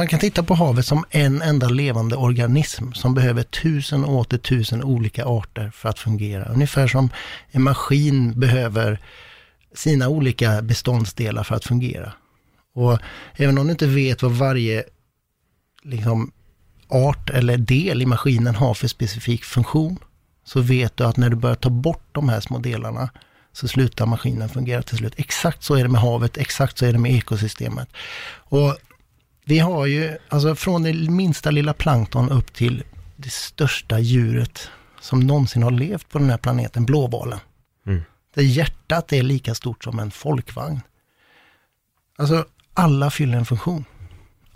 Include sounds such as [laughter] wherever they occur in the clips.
Man kan titta på havet som en enda levande organism som behöver tusen och åter tusen olika arter för att fungera. Ungefär som en maskin behöver sina olika beståndsdelar för att fungera. Och även om du inte vet vad varje liksom, art eller del i maskinen har för specifik funktion, så vet du att när du börjar ta bort de här små delarna, så slutar maskinen fungera till slut. Exakt så är det med havet, exakt så är det med ekosystemet. Och vi har ju, alltså från det minsta lilla plankton upp till det största djuret som någonsin har levt på den här planeten, blåvalen. Mm. Där hjärtat är lika stort som en folkvagn. Alltså, alla fyller en funktion.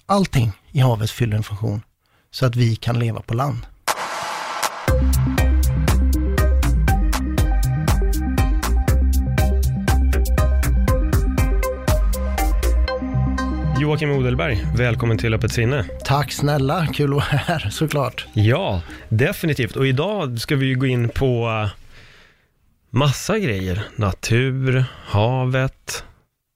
Allting i havet fyller en funktion så att vi kan leva på land. Joakim Odelberg, välkommen till Öppet sinne. Tack snälla, kul att vara här såklart. Ja, definitivt. Och idag ska vi ju gå in på eh, massa grejer. Natur, havet.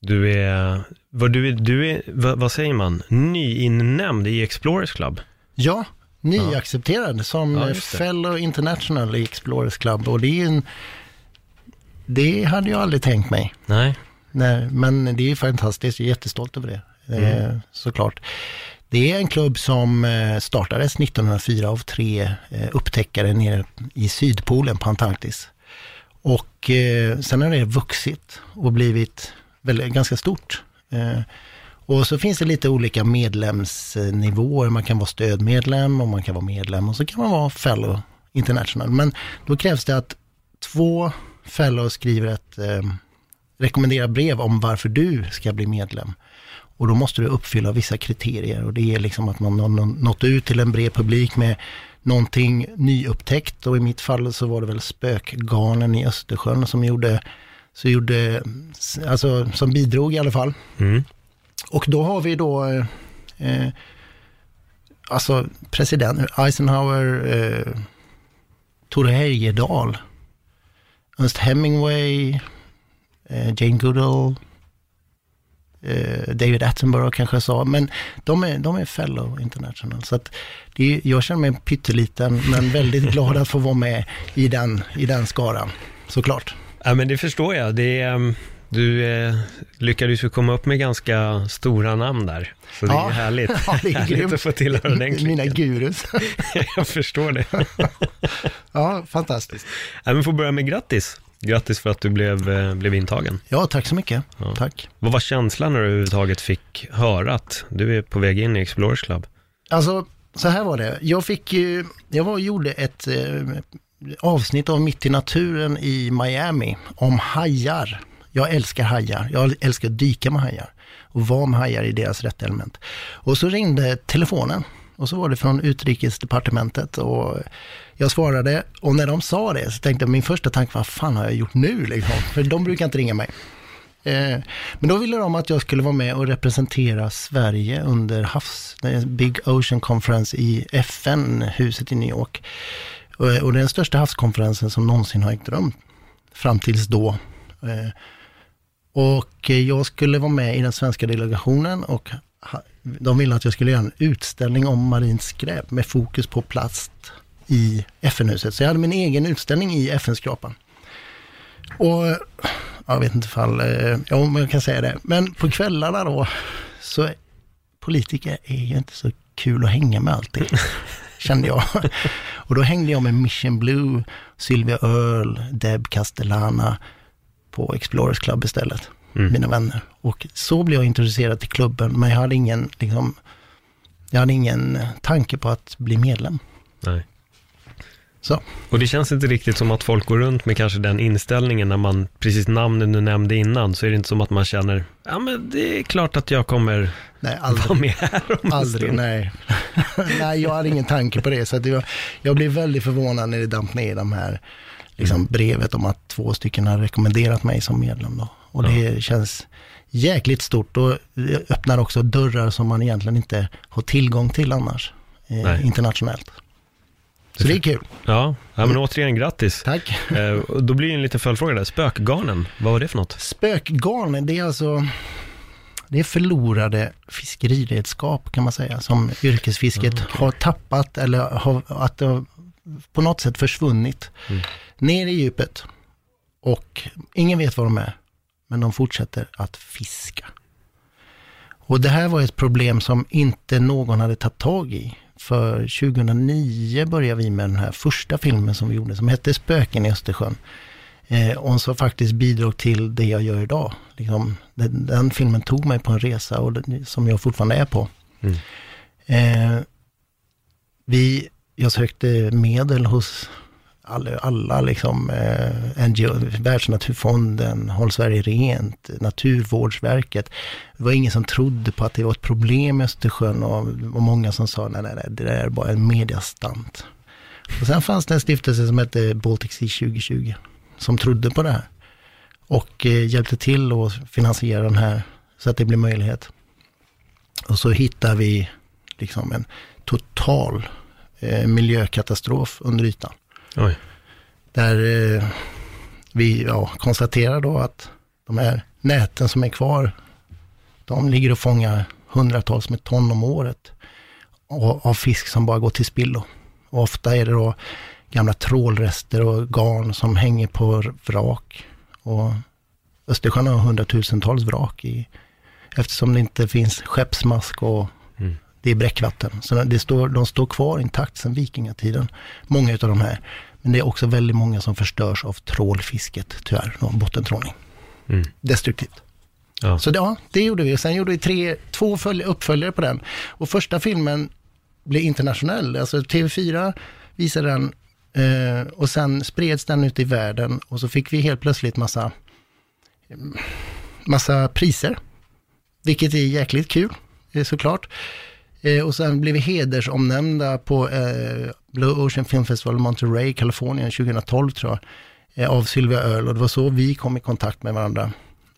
Du är, vad, du är, du är vad, vad säger man, nyinnämnd i Explorers Club. Ja, nyaccepterad som Ja, fellow international i Explorers Club och det är en... Det hade jag aldrig tänkt mig. Nej, Nej, men det är ju fantastiskt, jag är jättestolt över det. Eh, Mm. såklart. Det är en klubb som eh, startades 1904 av tre eh, upptäckare nere i Sydpolen på Antarktis. Och sen har det vuxit och blivit väldigt, ganska stort. Och så finns det lite olika medlemsnivåer. Man kan vara stödmedlem och man kan vara medlem och så kan man vara fellow international. Men då krävs det att två fellows skriver ett eh, rekommenderar brev om varför du ska bli medlem. Och då måste du uppfylla vissa kriterier och det är liksom att man har nå- nått ut till en bred publik med någonting nyupptäckt och i mitt fall så var det väl spökgarnen i Östersjön som gjorde, så gjorde, alltså som bidrog i alla fall. mm. Och då har vi då, eh, eh, alltså president Eisenhower, eh, Tore Heyerdahl, Ernst Hemingway, eh, Jane Goodall, David Attenborough kanske sa, men de är, de är fellow international. Så att det är, jag känner mig pytteliten, men väldigt [laughs] glad att få vara med i den, i den skaran, såklart. ja, men det förstår jag. Det är, ehm, du eh, lyckades ju komma upp med ganska stora namn där. Så det Ja. är härligt, [laughs] Ja, det är härligt grymt. att få tillhöra den [laughs] Mina klicken. gurus. jag förstår det. ja, fantastiskt. Ja, men får börja med grattis. Grattis för att du blev, eh, blev intagen. Ja, tack så mycket. Ja. Tack. Vad var känslan när du överhuvudtaget fick höra att du är på väg in i Explorers Club? Alltså, så här var det. Jag fick ju, jag var och gjorde ett eh, avsnitt av Mitt i naturen i Miami om hajar. Jag älskar hajar. Jag älskar att dyka med hajar och vara med hajar i deras rätta element. Och så ringde telefonen och så var det från utrikesdepartementet och jag svarade och när de sa det så tänkte jag min första tanke, vad fan har jag gjort nu liksom? För de brukar inte ringa mig. Eh, Men då ville de att jag skulle vara med och representera Sverige under havs, eh, Big Ocean Conference i FN-huset i New York. Och och det är den största havskonferensen som någonsin har ägt rum fram tills då. Eh, Och jag skulle vara med i den svenska delegationen och de ville att jag skulle göra en utställning om marint skräp med fokus på plast i FN-huset. Så jag hade min egen utställning i FN-skrapan. Och jag vet inte ifall, eh, ja om jag kan säga det. Men på kvällarna då, så politiker är ju inte så kul att hänga med alltid, [laughs] kände jag. Och då hängde jag med Mission Blue, Sylvia Earle, Deb Castellana på Explorers Club istället, Mm. mina vänner. Och så blev jag introducerad till klubben, men jag hade ingen, liksom, jag hade ingen tanke på att bli medlem. Nej. Så. Och det känns inte riktigt som att folk går runt med kanske den inställningen när man, precis namnen du nämnde innan, så är det inte som att man känner, ja men det är klart att jag kommer Nej, vara aldrig. med här om Aldrig, nej. [laughs] nej, jag hade ingen tanke på det. Så jag, jag blev väldigt förvånad när det damp ner de här liksom, brevet om att två stycken har rekommenderat mig som medlem. Då. Och det känns jäkligt stort och öppnar också dörrar som man egentligen inte har tillgång till annars, eh, internationellt. Så det är kul. Ja, ja men återigen grattis. Tack. Eh, då blir det en liten följdfråga där, spökgarnen, vad var det för något? Spökgarn, det är alltså det är förlorade fiskeriredskap kan man säga, som yrkesfisket har tappat eller har, att det har på något sätt försvunnit Mm. ner i djupet. Och ingen vet vad de är, men de fortsätter att fiska. Och det här var ett problem som inte någon hade tagit tag i. För 2009 började vi med den här första filmen som vi gjorde, som hette Spöken i Östersjön. Eh, och som faktiskt bidrog till det jag gör idag. Liksom, den, den filmen tog mig på en resa och den, som jag fortfarande är på. Mm. Eh, vi, jag sökte medel hos alla, alla liksom, eh, NGO, Världsnaturfonden, Håll Sverige Rent, Naturvårdsverket. Det var ingen som trodde på att det var ett problem i Östersjön och, och många som sa nej, nej, nej, det där är bara en mediastant. Och sen fanns det en stiftelse som hette Baltic Sea 2020 som trodde på det här och eh, hjälpte till att finansiera den här så att det blev möjlighet. Och så hittar vi liksom en total eh, miljökatastrof under ytan. Oj. Där eh, vi ja, konstaterar då att de här näten som är kvar, de ligger och fångar hundratals med ton om året av, av fisk som bara går till spillo. Och ofta är det då gamla trålrester och garn som hänger på vrak. Och Östersjön har hundratusentals vrak i, eftersom det inte finns skeppsmask och Mm. det är bräckvatten. Så det står, de står kvar intakt sedan vikingatiden, många av de här. Men det är också väldigt många som förstörs av trålfisket, tyvärr, då, bottentrålning. Mm. Destruktivt. Ja. Så det, ja, det gjorde vi. Sen gjorde vi tre, två följ, uppföljare på den. Och första filmen blev internationell. Alltså TV4 visade den eh, och sen spreds den ut i världen och så fick vi helt plötsligt massa, massa priser. Vilket är jäkligt kul, eh, såklart. Eh, och sen blev vi hedersomnämnda på eh, Blue Ocean Film Festival i Monterey, Kalifornien 2012 tror jag. Eh, av Sylvia Earle och det var så vi kom i kontakt med varandra.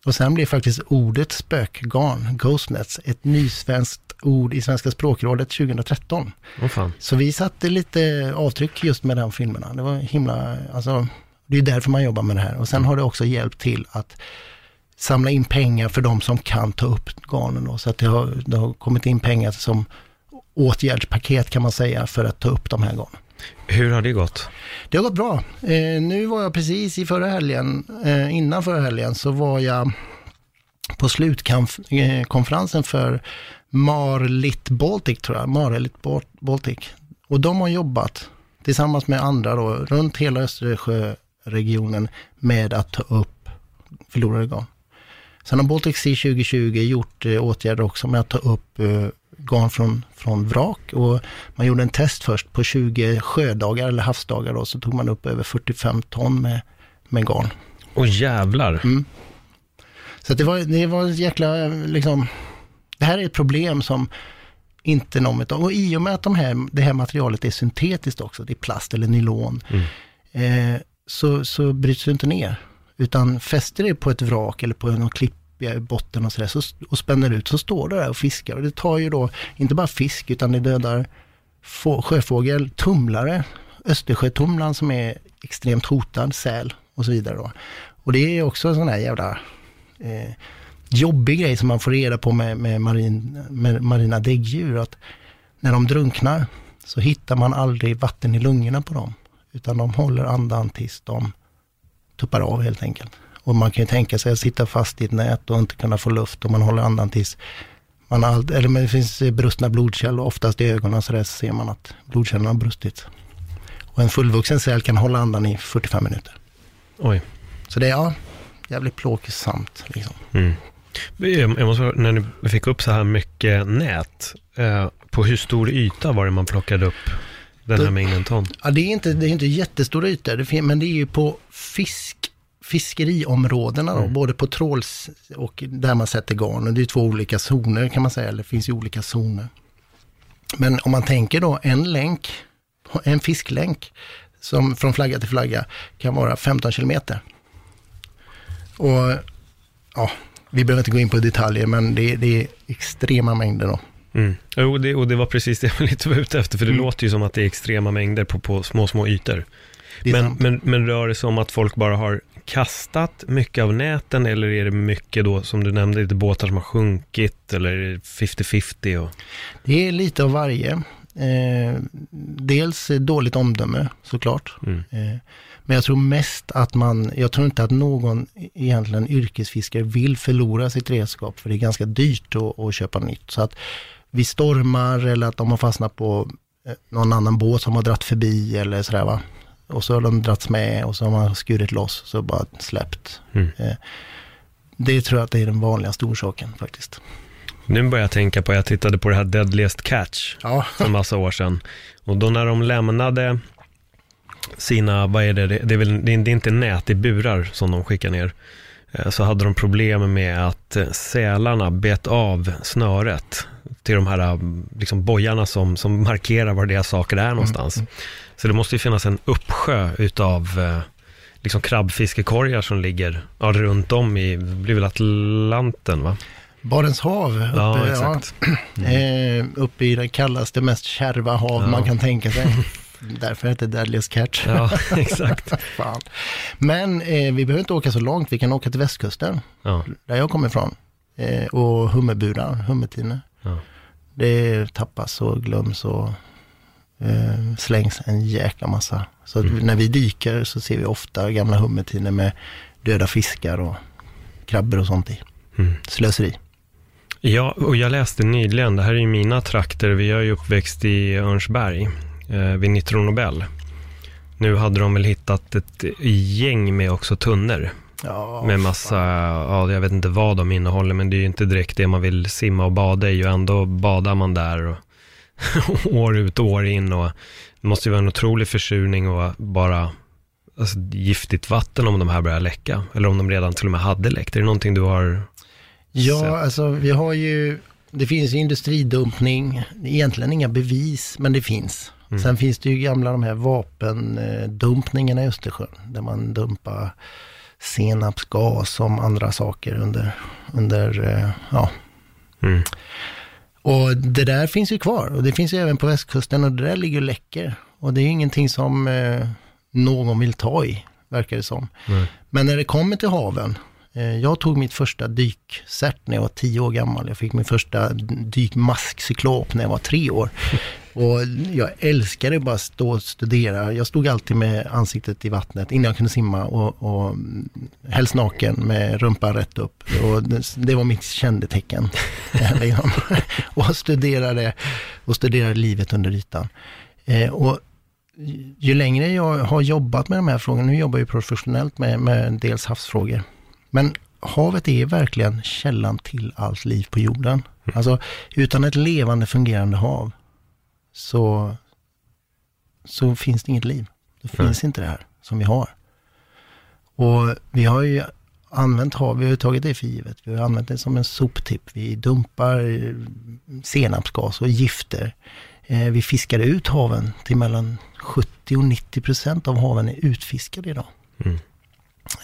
Och sen blev faktiskt ordet spökgarn, ghostnets, ett nysvenskt ord i Svenska språkrådet 2013. Åh fan. Så vi satte lite avtryck just med de filmerna. Det var himla, alltså, det är därför man jobbar med det här. Och sen har det också hjälpt till att samla in pengar för de som kan ta upp garnen. Då. Så att det har, det har kommit in pengar som åtgärdspaket kan man säga för att ta upp de här garnen. Hur har det gått? Det har gått bra. Eh, nu var jag precis i förra helgen, eh, innan förra helgen, så var jag på slutkonferensen för Marlit Baltic, tror jag. Marlit Bal- Baltic. Och de har jobbat tillsammans med andra då, runt hela Östersjöregionen med att ta upp förlorade garn. Sen har Baltic Sea 2020 gjort eh, åtgärder också med att ta upp eh, garn från, från vrak. Och man gjorde en test först på 20 sjödagar eller havsdagar då, så tog man upp över 45 ton med, med garn. Åh jävlar. Mm. Så det var, det var jäkla, liksom, det här är ett problem som inte någon vet om. Och i och med att de här, det här materialet är syntetiskt också, det är plast eller nylon, Mm. eh, så, så bryts det inte ner. Utan fäster det på ett vrak eller på någon klippig i botten och sådär, så, och spänner ut, så står det där och fiskar. Och det tar ju då, inte bara fisk, utan det dödar få, sjöfågel, tumlare, Östersjötumlaren som är extremt hotad, säl och så vidare då. Och det är också en sån här jävla eh, jobbig grej som man får reda på med, med, marin, med marina däggdjur. Att när de drunknar så hittar man aldrig vatten i lungorna på dem. Utan de håller andan tills de tuppar av helt enkelt. Och man kan ju tänka sig att sitta fast i ett nät och inte kunna få luft och man håller andan tills man har, allt- eller men det finns brustna blodkärl och oftast i ögonen så där ser man att blodkärlen har brustit. Och en fullvuxen säl kan hålla andan i 45 minuter. Oj. Så det är ja, jävligt plågsamt liksom. Mm. Jag måste, när ni fick upp så här mycket nät, eh, på hur stor yta var det man plockade upp den här mängden ton? Ja, det är inte, det är inte jättestora ytor, det fin- men det är ju på fisk, fiskeriområdena då, både på tråls och där man sätter garn. Det är två olika zoner kan man säga, eller det finns ju olika zoner. Men om man tänker då en länk, en fisklänk, som från flagga till flagga kan vara 15 kilometer. Och ja, vi behöver inte gå in på detaljer, men det, det är extrema mängder då. Mm. Jo, det, och det var precis det jag lite var ute efter, för det Mm. låter ju som att det är extrema mängder på, på små, små ytor. Men, men, men rör det sig om att folk bara har kastat mycket av näten, eller är det mycket då, som du nämnde, lite båtar som har sjunkit, eller är det 50-50? Och... Det är lite av varje. Eh, dels dåligt omdöme såklart. Mm. Eh, men jag tror mest att man, jag tror inte att någon egentligen yrkesfiskare vill förlora sitt redskap för det är ganska dyrt att, att köpa nytt. Så att vi stormar eller att de har fastnat på eh, någon annan båt som har dratt förbi eller sådär va. Och så har de dragits med och så har man skurit loss så bara släppt. Mm. Eh, det tror jag att det är den vanligaste orsaken faktiskt. Nu börjar jag tänka på, jag tittade på det här Deadliest Catch Ja, [laughs] för en massa år sedan. Och då när de lämnade sina, vad är det, det är, väl, det är inte nät, det är burar som de skickar ner. Eh, Så hade de problem med att sälarna bet av snöret till de här eh, liksom bojarna som, som markerar var deras saker är någonstans. Så det måste ju finnas en uppsjö utav eh, liksom krabbfiskekorgar som ligger ja, runt om i, det blir väl Atlanten va? Barents hav. Uppe, Ja, exakt. [clears throat] Eh, uppe i det kallaste, mest kärva hav Ja. man kan tänka sig. [laughs] Därför heter det Deadliest Catch. Ja, [laughs] exakt. [laughs] Men eh, vi behöver inte åka så långt, vi kan åka till västkusten, Ja, där jag kommer ifrån. Eh, och hummerburar, hummertinor. Ja. Det tappas och glöms och eh, slängs en jäkla massa. Så Mm. när vi dyker så ser vi ofta gamla hummertinor med döda fiskar och krabbor och sånt i. Mm. Slöseri. Ja, och jag läste nyligen, det här är ju mina trakter, vi är ju uppväxt i Örnsberg, eh, vid Nitro Nobel. Nu hade de väl hittat ett gäng med också tunnor, Ja, med massa, ja jag vet inte vad de innehåller, men det är ju inte direkt det man vill simma och bada i, och ändå badar man där och [laughs] år ut och år in, och det måste ju vara en otrolig försurning och bara alltså, giftigt vatten om de här börjar läcka, eller om de redan till och med hade läckt. Är det någonting du har Ja, sätt. alltså vi har ju, det finns ju industridumpning, egentligen inga bevis, men det finns. Mm. Sen finns det ju gamla de här vapendumpningarna i Östersjön, där man dumpar senapsgas som andra saker under, under eh, ja. Mm. Och det där finns ju kvar och det finns ju även på västkusten och det där ligger och läcker. Och det är ju ingenting som eh, någon vill ta i, verkar det som. Nej. Men när det kommer till haven, eh, jag tog mitt första dykcert när jag var tio år gammal. Jag fick min första dykmaskcyklop när jag var tre år. Och jag älskade bara att stå och studera. Jag stod alltid med ansiktet i vattnet innan jag kunde simma och, och mm, helst naken med rumpan rätt upp. Och det, det var mitt kännetecken. [laughs] liksom. och studerade, och studerade livet under ytan. Eh, och ju längre jag har jobbat med de här frågorna, nu jobbar jag professionellt med, med dels havsfrågor, men havet är verkligen källan till allt liv på jorden. Alltså utan ett levande fungerande hav så, så finns det inget liv. Då Nej. finns inte det här som vi har. Och vi har ju använt hav, vi har tagit det för givet. Vi har använt det som en soptipp. Vi dumpar eh, senapsgas och gifter. Eh, Vi fiskar ut haven till mellan 70 och 90 procent av haven är utfiskade idag. Mm.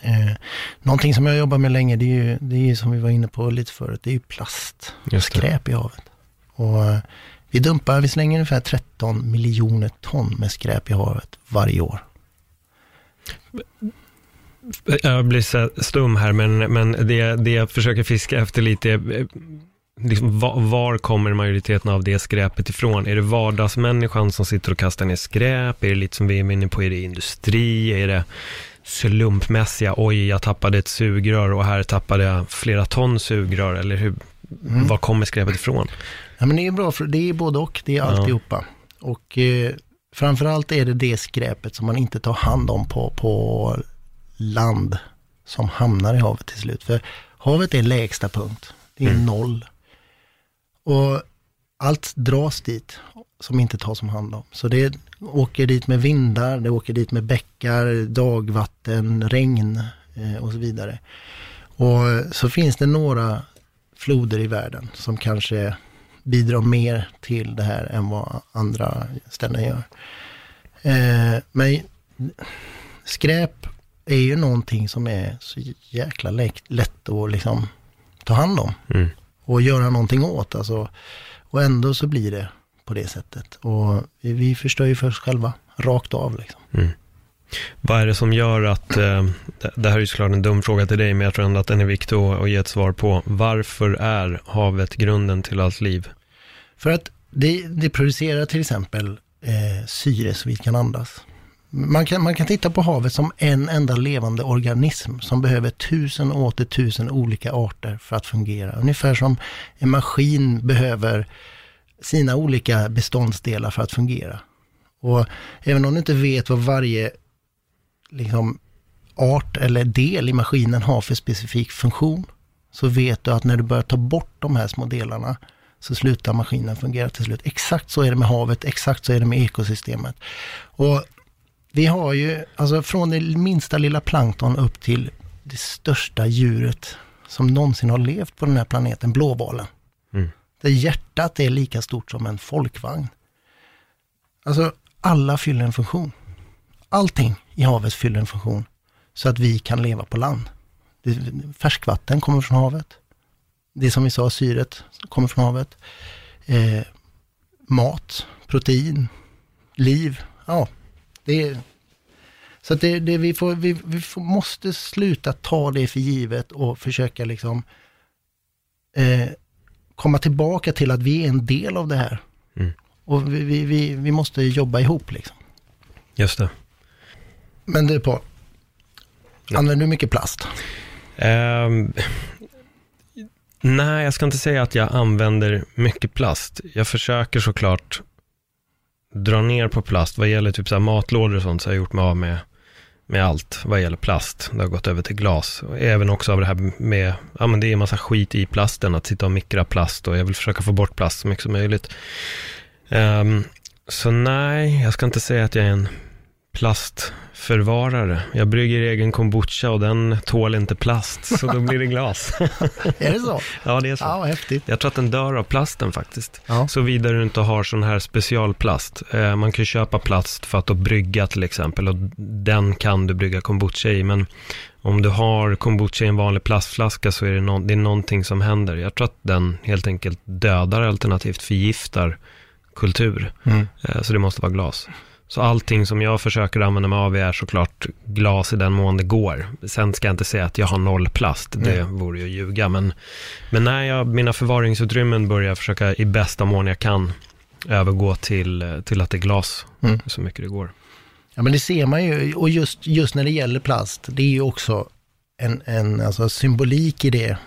Eh, någonting som jag jobbar med länge, det är ju, det är som vi var inne på lite förut, det är ju plast, det. skräp i havet. Och eh, vi dumpar, vi slänger ungefär 13 miljoner ton med skräp i havet varje år. Jag blir så stum här, men, men det, det jag försöker fiska efter lite är, liksom, var, var kommer majoriteten av det skräpet ifrån? Är det vardagsmänniskan som sitter och kastar ner skräp? Är det lite som vi är inne på, är det industri? Är det slumpmässiga, oj, jag tappade ett sugrör och här tappade jag flera ton sugrör, eller hur? Mm. Var kommer skräpet ifrån? Ja, men det är bra, för det är både och, det är Ja. alltihopa. Och eh, framförallt är det det skräpet som man inte tar hand om på, på land som hamnar i havet till slut. För havet är lägsta punkt, det är Mm. noll. Och allt dras dit som inte tas om hand om. Så det åker dit med vindar, det åker dit med bäckar, dagvatten, regn eh, och så vidare. Och så finns det några floder i världen som kanske bidrar mer till det här än vad andra ställen gör. Eh, men skräp är ju någonting som är så jäkla lätt att liksom ta hand om. Mm. Och göra någonting åt. Alltså, och ändå så blir det på det sättet. Och vi, vi förstör ju för oss själva, rakt av liksom. Mm. Vad är det som gör att, eh, det här är ju såklart en dum fråga till dig, men jag tror ändå att den är viktig att, att ge ett svar på. Varför är havet grunden till allt liv? För att det, det producerar till exempel eh, syre så vi kan andas. Man kan, man kan titta på havet som en enda levande organism som behöver tusen och åter tusen olika arter för att fungera. Ungefär som en maskin behöver sina olika beståndsdelar för att fungera. Och även om du inte vet vad varje liksom, art eller del i maskinen har för specifik funktion, så vet du att när du börjar ta bort de här små delarna, så slutar maskinen fungera till slut. Exakt så är det med havet, exakt så är det med ekosystemet. Och vi har ju, alltså från det minsta lilla plankton upp till det största djuret som någonsin har levt på den här planeten, blåvalen. Mm. Där hjärtat är lika stort som en folkvagn. Alltså, alla fyller en funktion. Allting i havet fyller en funktion så att vi kan leva på land. Färskvatten kommer från havet. Det som vi sa, syret kommer från havet. Eh, mat, protein, liv. Ja, det är, så att det, det, vi, får, vi, vi får, måste sluta ta det för givet och försöka liksom eh, komma tillbaka till att vi är en del av det här. Mm. Och vi, vi, vi, vi, måste jobba ihop liksom. Just det. Men du på, ja. använder du mycket plast? Um, nej, jag ska inte säga att jag använder mycket plast. Jag försöker såklart dra ner på plast. Vad gäller typ så här matlådor och sånt så har jag gjort mig av med, med allt vad gäller plast. Det har gått över till glas. Och även också av det här med, ja men det är en massa skit i plasten, att sitta och mikra plast och jag vill försöka få bort plast så mycket som möjligt. Um, så nej, jag ska inte säga att jag är en plastförvarare. Jag brygger egen kombucha och den tål inte plast, så då blir det glas. [laughs] är det så? Ja, det är så. Ja, häftigt. Jag tror att den dör av plasten faktiskt. Ja. Såvida du inte har sån här specialplast. Eh, man kan köpa plast för att brygga till exempel och den kan du brygga kombucha i. Men om du har kombucha i en vanlig plastflaska så är det, no det är någonting som händer. Jag tror att den helt enkelt dödar alternativt förgiftar kultur. Mm. Eh, så det måste vara glas. Så allting som jag försöker använda mig av är såklart glas i den mån det går. Sen ska jag inte säga att jag har noll plast, det mm. vore ju att ljuga. Men, men när jag, mina förvaringsutrymmen börjar försöka i bästa mån jag kan övergå till, till att det är glas mm. så mycket det går. Ja men det ser man ju, och just, just när det gäller plast, det är ju också en, en alltså symbolik i det.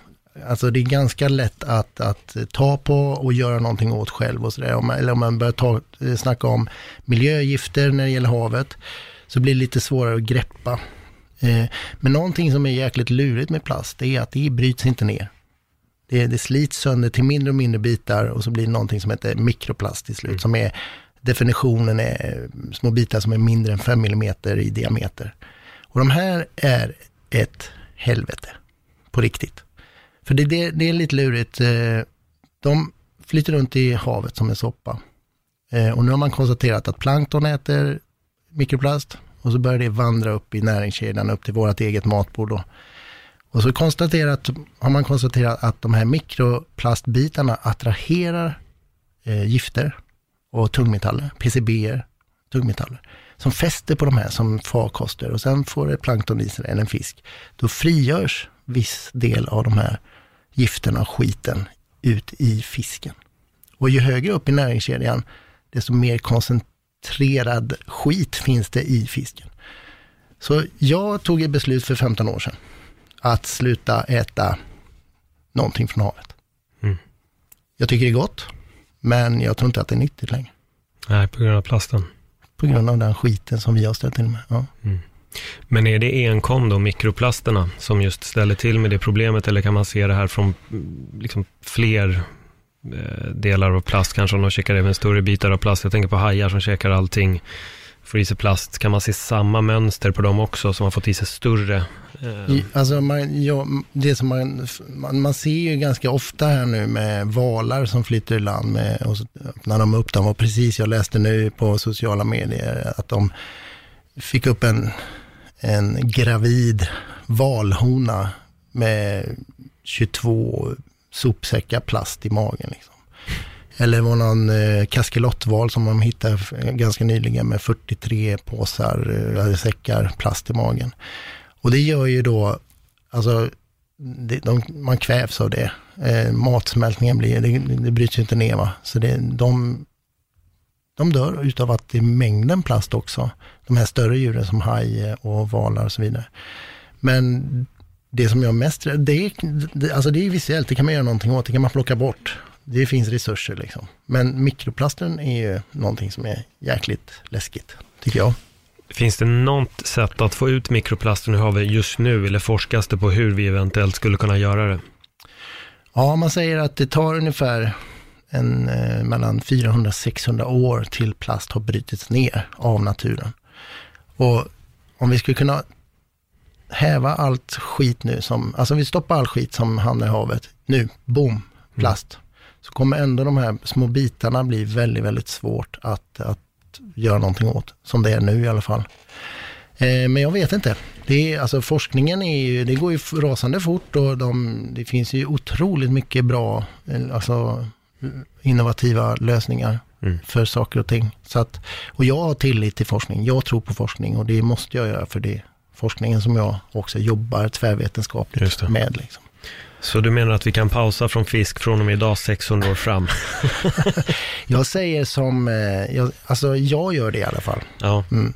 Alltså det är ganska lätt att, att ta på och göra någonting åt själv och sådär. Eller om man börjar ta, eh, snacka om miljögifter när det gäller havet, så blir det lite svårare att greppa. Eh, men någonting som är jäkligt lurigt med plast, det är att det bryts inte ner. Det, det slits sönder till mindre och mindre bitar och så blir det någonting som heter mikroplast till slut, mm. som är definitionen är små bitar som är mindre än 5 mm i diameter. Och de här är ett helvete, på riktigt. För det, det, det är lite lurigt. Eh, de flyter runt i havet som en soppa. Eh, och nu har man konstaterat att plankton äter mikroplast och så börjar det vandra upp i näringskedjan upp till vårt eget matbord. Då. Och så konstaterat, har man konstaterat att de här mikroplastbitarna attraherar eh, gifter och tungmetaller, PCB, tungmetaller, som fäster på de här som farkoster och sen får det plankton i sig, eller en fisk. Då frigörs viss del av de här gifterna och skiten ut i fisken. Och ju högre upp i näringskedjan, desto mer koncentrerad skit finns det i fisken. Så jag tog ett beslut för 15 år sedan att sluta äta någonting från havet. Mm. Jag tycker det är gott, men jag tror inte att det är nyttigt längre. Nej, på grund av plasten. På grund av den skiten som vi har ställt till med. Ja. Mm. Men är det enkom då mikroplasterna som just ställer till med det problemet eller kan man se det här från mm, liksom fler eh, delar av plast, kanske om de käkar även större bitar av plast. Jag tänker på hajar som käkar allting, får i sig plast. Kan man se samma mönster på dem också, som har fått i sig större? Eh, alltså man, ja, det som man, man, man ser ju ganska ofta här nu med valar som flyter i land med, och så öppnar de upp dem. Och precis, jag läste nu på sociala medier att de fick upp en, en gravid valhona med 22 sopsäckar plast i magen. Liksom. Eller det var någon eh, kaskelottval som de hittade ganska nyligen med 43 påsar, eh, eller säckar plast i magen. Och det gör ju då, alltså, det, de, man kvävs av det. Eh, matsmältningen blir, det, det bryts ju inte ner va. Så det, de, de dör utav att det är mängden plast också. De här större djuren som haj och valar och så vidare. Men det som jag mest, det är, det, alltså det är visuellt, det kan man göra någonting åt, det kan man plocka bort. Det finns resurser liksom. Men mikroplasten är ju någonting som är jäkligt läskigt, tycker jag. Finns det något sätt att få ut mikroplasten i havet just nu, eller forskas det på hur vi eventuellt skulle kunna göra det? Ja, man säger att det tar ungefär en, eh, mellan 400-600 år till plast har brutits ner av naturen. Och om vi skulle kunna häva allt skit nu som, alltså vi stoppar all skit som hamnar i havet, nu, boom, plast. Så kommer ändå de här små bitarna bli väldigt, väldigt svårt att, att göra någonting åt, som det är nu i alla fall. Eh, men jag vet inte. Det, är, alltså forskningen är ju, det går ju rasande fort och de, det finns ju otroligt mycket bra, eh, alltså innovativa lösningar Mm. för saker och ting. Så att, och jag har tillit till forskning. Jag tror på forskning och det måste jag göra för det forskningen som jag också jobbar tvärvetenskapligt med. Liksom. Så du menar att vi kan pausa från fisk från och med idag 600 år fram? [laughs] Jag säger som, eh, jag, alltså jag gör det i alla fall. Ja, Mm.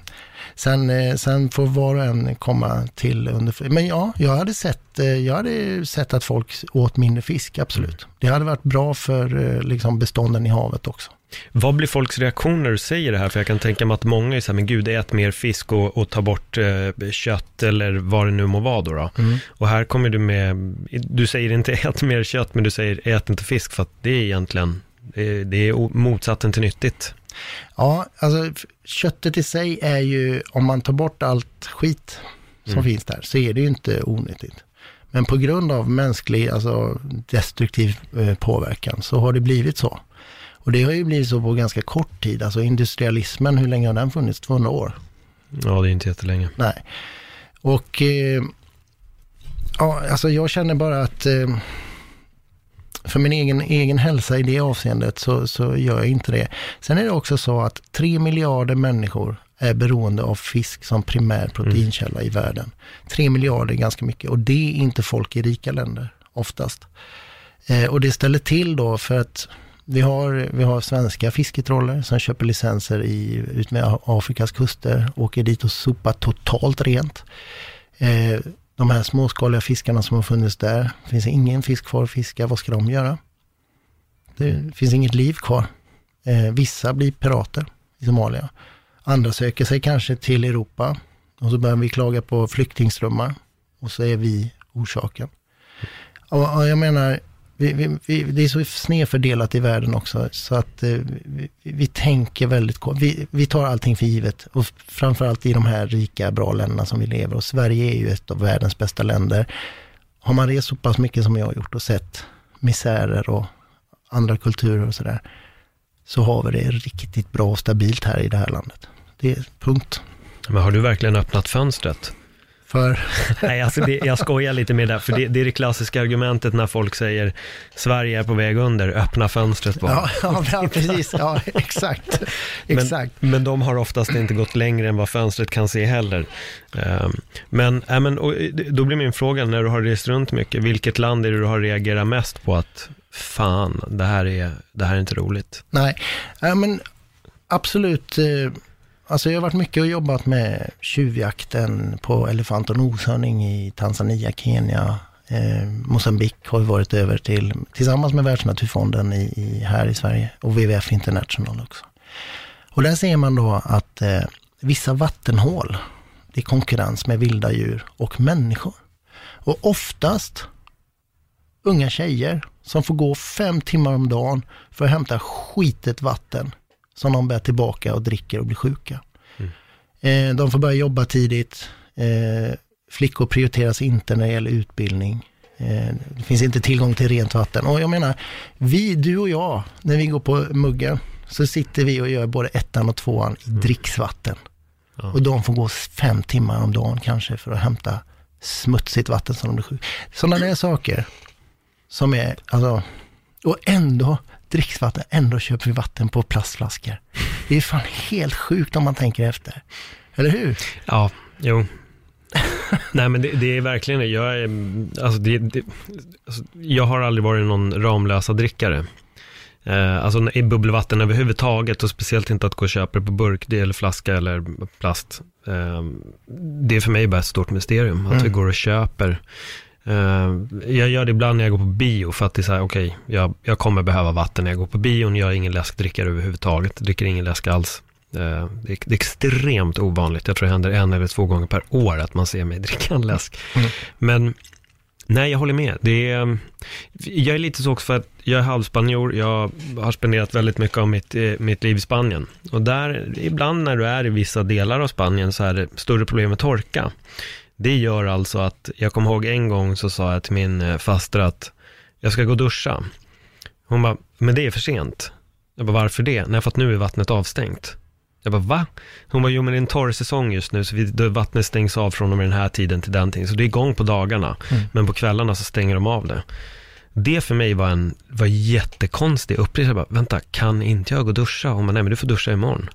Sen, eh, sen får var och en komma till under... Men ja, jag hade sett, eh, jag hade sett att folk åt mindre fisk, absolut. Det hade varit bra för eh, liksom bestånden i havet också. Vad blir folks reaktioner när du säger det här? För jag kan tänka mig att många är så här, men gud, ät mer fisk och, och ta bort eh, kött eller vad det nu må vara då. då. Och här kommer du med, du säger inte [laughs] ät mer kött, men du säger ät inte fisk för att det är egentligen, det är, det är motsatsen till nyttigt. Ja, alltså köttet i sig är ju, om man tar bort allt skit som finns där, så är det ju inte onyttigt. Men på grund av mänsklig, alltså destruktiv eh, påverkan, så har det blivit så. Och det har ju blivit så på ganska kort tid, alltså industrialismen, hur länge har den funnits? 200 år? Ja, det är inte jättelänge. Nej. Och eh, ja, alltså jag känner bara att eh, för min egen, egen hälsa i det avseendet så, så gör jag inte det. Sen är det också så att tre miljarder människor är beroende av fisk som primär proteinkälla i världen. Tre miljarder är ganska mycket och det är inte folk i rika länder oftast. Eh, och det ställer till då för att vi har, vi har svenska fisketroller som köper licenser i, utmed Afrikas kuster, åker dit och sopar totalt rent. Eh, de här småskaliga fiskarna som har funnits där, finns ingen fisk kvar att fiska, vad ska de göra? Det finns inget liv kvar. Eh, vissa blir pirater i Somalia. Andra söker sig kanske till Europa och så börjar vi klaga på flyktingströmmar och så är vi orsaken. Och, och jag menar, vi, vi, vi, det är så snedfördelat i världen också, så att eh, vi, vi tänker väldigt kort. Vi, vi tar allting för givet, och framförallt i de här rika, bra länderna som vi lever. Och Sverige är ju ett av världens bästa länder. Har man rest så pass mycket som jag har gjort och sett misärer och andra kulturer och sådär, så har vi det riktigt bra och stabilt här i det här landet. Det är punkt. Men har du verkligen öppnat fönstret? För, [laughs] Nej, alltså det, jag skojar lite med det, för det, det är det klassiska argumentet när folk säger Sverige är på väg under, öppna fönstret bara. ja, ja, precis, ja, exakt, [laughs] exakt. Men, men de har oftast inte gått längre än vad fönstret kan se heller. Ehm, men, äh, men eh, då blir min fråga, när du har rest runt mycket, vilket land är det du har reagerat mest på att fan, det här är, det här är inte roligt? Nej, ja, men absolut. eh, Alltså jag har varit mycket och jobbat med tjuvjakten på elefant och noshörning i Tanzania, Kenya, eh, Mosambik har vi varit över till tillsammans med Världsnaturfonden i, i, här i Sverige och WWF International också. Och där ser man då att eh, vissa vattenhål, det är konkurrens med vilda djur och människor. Och oftast unga tjejer som får gå fem timmar om dagen för att hämta skitet vatten som de bär tillbaka och dricker och blir sjuka. Eh, de får börja jobba tidigt. Eh, flickor prioriteras inte när det gäller utbildning. Eh, det finns inte tillgång till rent vatten. Och jag menar, vi, du och jag, när vi går på muggen, så sitter vi och gör både ettan och tvåan i dricksvatten. Ja. Och de får gå fem timmar om dagen kanske för att hämta smutsigt vatten som de blir sjuka. Sådana där saker som är, alltså, och ändå dricksvatten, ändå köper vi vatten på plastflaskor. Det är fan helt sjukt om man tänker efter. Eller hur? Ja, jo. Nej men det, det är verkligen det. Jag, är, alltså det, det, alltså jag har aldrig varit någon Ramlösa drickare. Eh, alltså i bubbelvatten överhuvudtaget och speciellt inte att gå och köpa det på burk det eller flaska eller plast. Eh, det är för mig bara ett stort mysterium att Mm. vi går och köper. Eh, jag gör det ibland när jag går på bio för att det är så här, okej, jag, jag kommer behöva vatten när jag går på bion. Jag är ingen läskdrickare överhuvudtaget, dricker ingen läsk alls. Eh, Det är, det är extremt ovanligt. Jag tror det händer en eller två gånger per år att man ser mig [laughs] dricka en läsk. Mm. Men nej, jag håller med. Det är, jag är lite så också för att jag är halvspanjor. Jag har spenderat väldigt mycket av mitt, eh, mitt liv i Spanien. Och där, ibland när du är i vissa delar av Spanien så är det större problem med torka. Det gör alltså att, jag kommer ihåg en gång så sa jag till min eh, faster att jag ska gå och duscha. Hon bara, men det är för sent. Jag bara, varför det? Nej, för att nu är vattnet avstängt. Jag bara, va? Hon bara, jo men det är en torr säsong just nu, så vi, vattnet stängs av från och med den här tiden till den tiden. Så det är igång på dagarna, Mm. men på kvällarna så stänger de av det. Det för mig var en var jättekonstig upplevelse. Jag bara, vänta, kan inte jag gå och duscha? Hon bara, nej men du får duscha imorgon.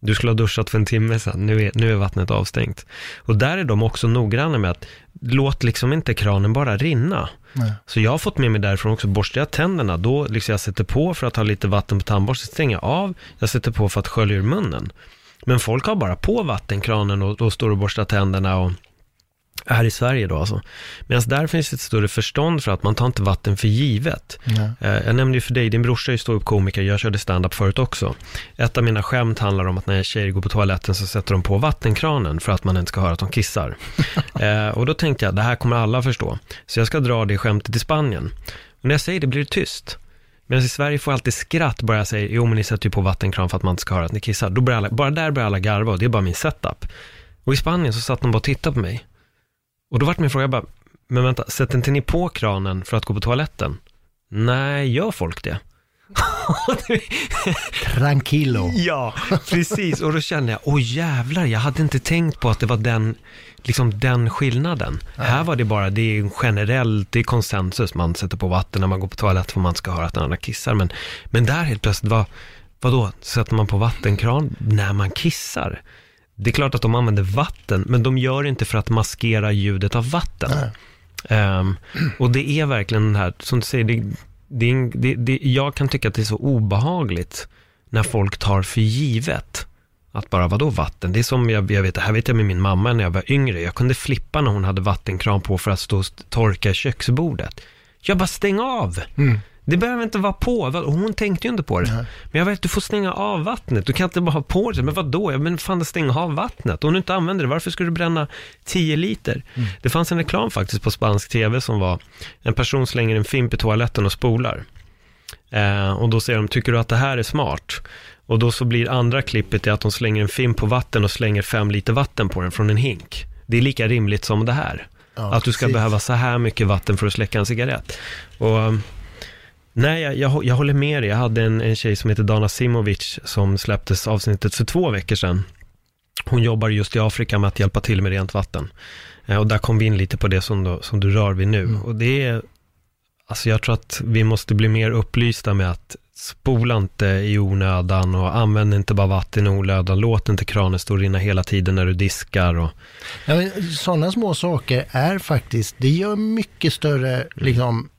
Du skulle ha duschat för en timme sedan, nu är, nu är vattnet avstängt. Och där är de också noggranna med att, låt liksom inte kranen bara rinna. Nej. Så jag har fått med mig därifrån också, borstar jag tänderna, då liksom jag sätter på för att ha lite vatten på tandborsten, stänger jag av, jag sätter på för att skölja ur munnen. Men folk har bara på vattenkranen och, och står och borstar tänderna och här i Sverige då alltså. Medan där finns ett större förstånd för att man tar inte vatten för givet. Nej. Eh, Jag nämnde ju för dig, din brorsa är ju ståuppkomiker, jag körde stand-up förut också. Ett av mina skämt handlar om att när tjejer går på toaletten så sätter de på vattenkranen för att man inte ska höra att de kissar. [laughs] eh, och då tänkte jag, det här kommer alla förstå. Så jag ska dra det skämtet i Spanien. Och när jag säger det blir det tyst. Medan i Sverige får jag alltid skratt bara jag säger, jo men ni sätter ju på vattenkran för att man inte ska höra att ni kissar. Då börjar alla, bara där börjar alla garva och det är bara min setup. Och i Spanien så satt de bara och tittade på mig. Och då vart min fråga jag bara, men vänta, sätter inte ni på kranen för att gå på toaletten? Nej, gör folk [laughs] det? Tranquilo. ja, precis. Och då kände jag, åh jävlar, jag hade inte tänkt på att det var den, liksom den skillnaden. Här var det bara, det är generellt, det är konsensus, man sätter på vatten när man går på toaletten för man ska höra att den andra kissar. Men, men där helt plötsligt, vad, vadå, sätter man på vattenkran när man kissar? Det är klart att de använder vatten, men de gör det inte för att maskera ljudet av vatten. Ehm, och det är verkligen den här, som du säger, det, det, det, det, jag kan tycka att det är så obehagligt när folk tar för givet att bara, vadå vatten? Det är som, jag, jag vet, det här vet jag med min mamma när jag var yngre, jag kunde flippa när hon hade vattenkran på för att stå och torka köksbordet. Jag bara, stäng av! Mm. Det behöver inte vara på. Och hon tänkte ju inte på det. Nej. Men jag vet, du får stänga av vattnet. Du kan inte bara ha på det. Men vad då? Ja, men fan, stänga av vattnet. Om du inte använder det, varför ska du bränna 10 liter? Det fanns en reklam faktiskt på spansk tv som var, en person slänger en fimp i toaletten och spolar. Eh, och då säger de, tycker du att det här är smart? Och då så blir andra klippet att de slänger en fimp på vatten och slänger fem liter vatten på den från en hink. Det är lika rimligt som det här. Ja, att du ska precis. behöva så här mycket vatten för att släcka en cigarett. Och nej, jag, jag, jag håller med dig. Jag hade en, en tjej som heter Dana Simovic som släpptes avsnittet för två veckor sedan. Hon jobbar just i Afrika med att hjälpa till med rent vatten. Eh, och där kom vi in lite på det som, då, som du rör vid nu. Mm. Och det är, alltså jag tror att vi måste bli mer upplysta med att spola inte i onödan och använd inte bara vatten i onödan. Låt inte kranen stå och rinna hela tiden när du diskar. Och, Ja, sådana små saker är faktiskt, det gör mycket större liksom, f-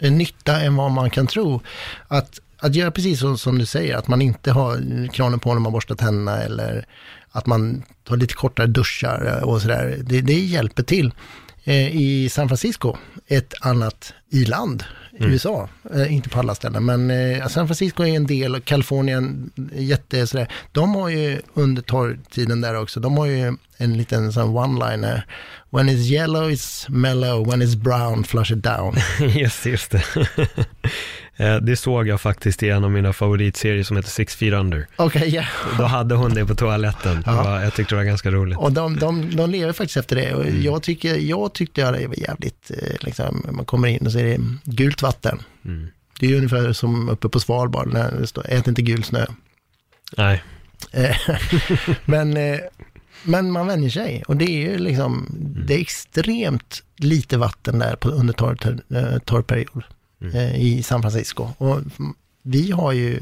nytta än vad man kan tro. Att, att göra precis så, som du säger, att man inte har kranen på när man borstar tänderna eller att man tar lite kortare duschar och sådär. Det, det hjälper till. Eh, I San Francisco, ett annat i-land, i USA. Eh, inte på alla ställen, men eh, San Francisco är en del, och Kalifornien, jätte sådär. De har ju under torrtiden där också, de har ju en liten sån one-liner. When it's yellow it's mellow, when it's brown flush it down. [laughs] yes, just det. [laughs] Eh, det såg jag faktiskt i en av mina favoritserier som heter Six Feet Under. Okay, yeah. Då hade hon det på toaletten. Ja. Var, jag tyckte det var ganska roligt. Och de, de, de lever faktiskt efter det. Och jag, tycker, jag tyckte det var jävligt, eh, liksom, man kommer in och så är det gult vatten. Mm. Det är ungefär som uppe på Svalbard, när det står, ät inte gul snö. Nej. Eh, [laughs] men, men man vänjer sig och det är ju liksom, mm. det är extremt lite vatten där på, under torr, torrperiod mm. Eh, i San Francisco. Och vi har ju,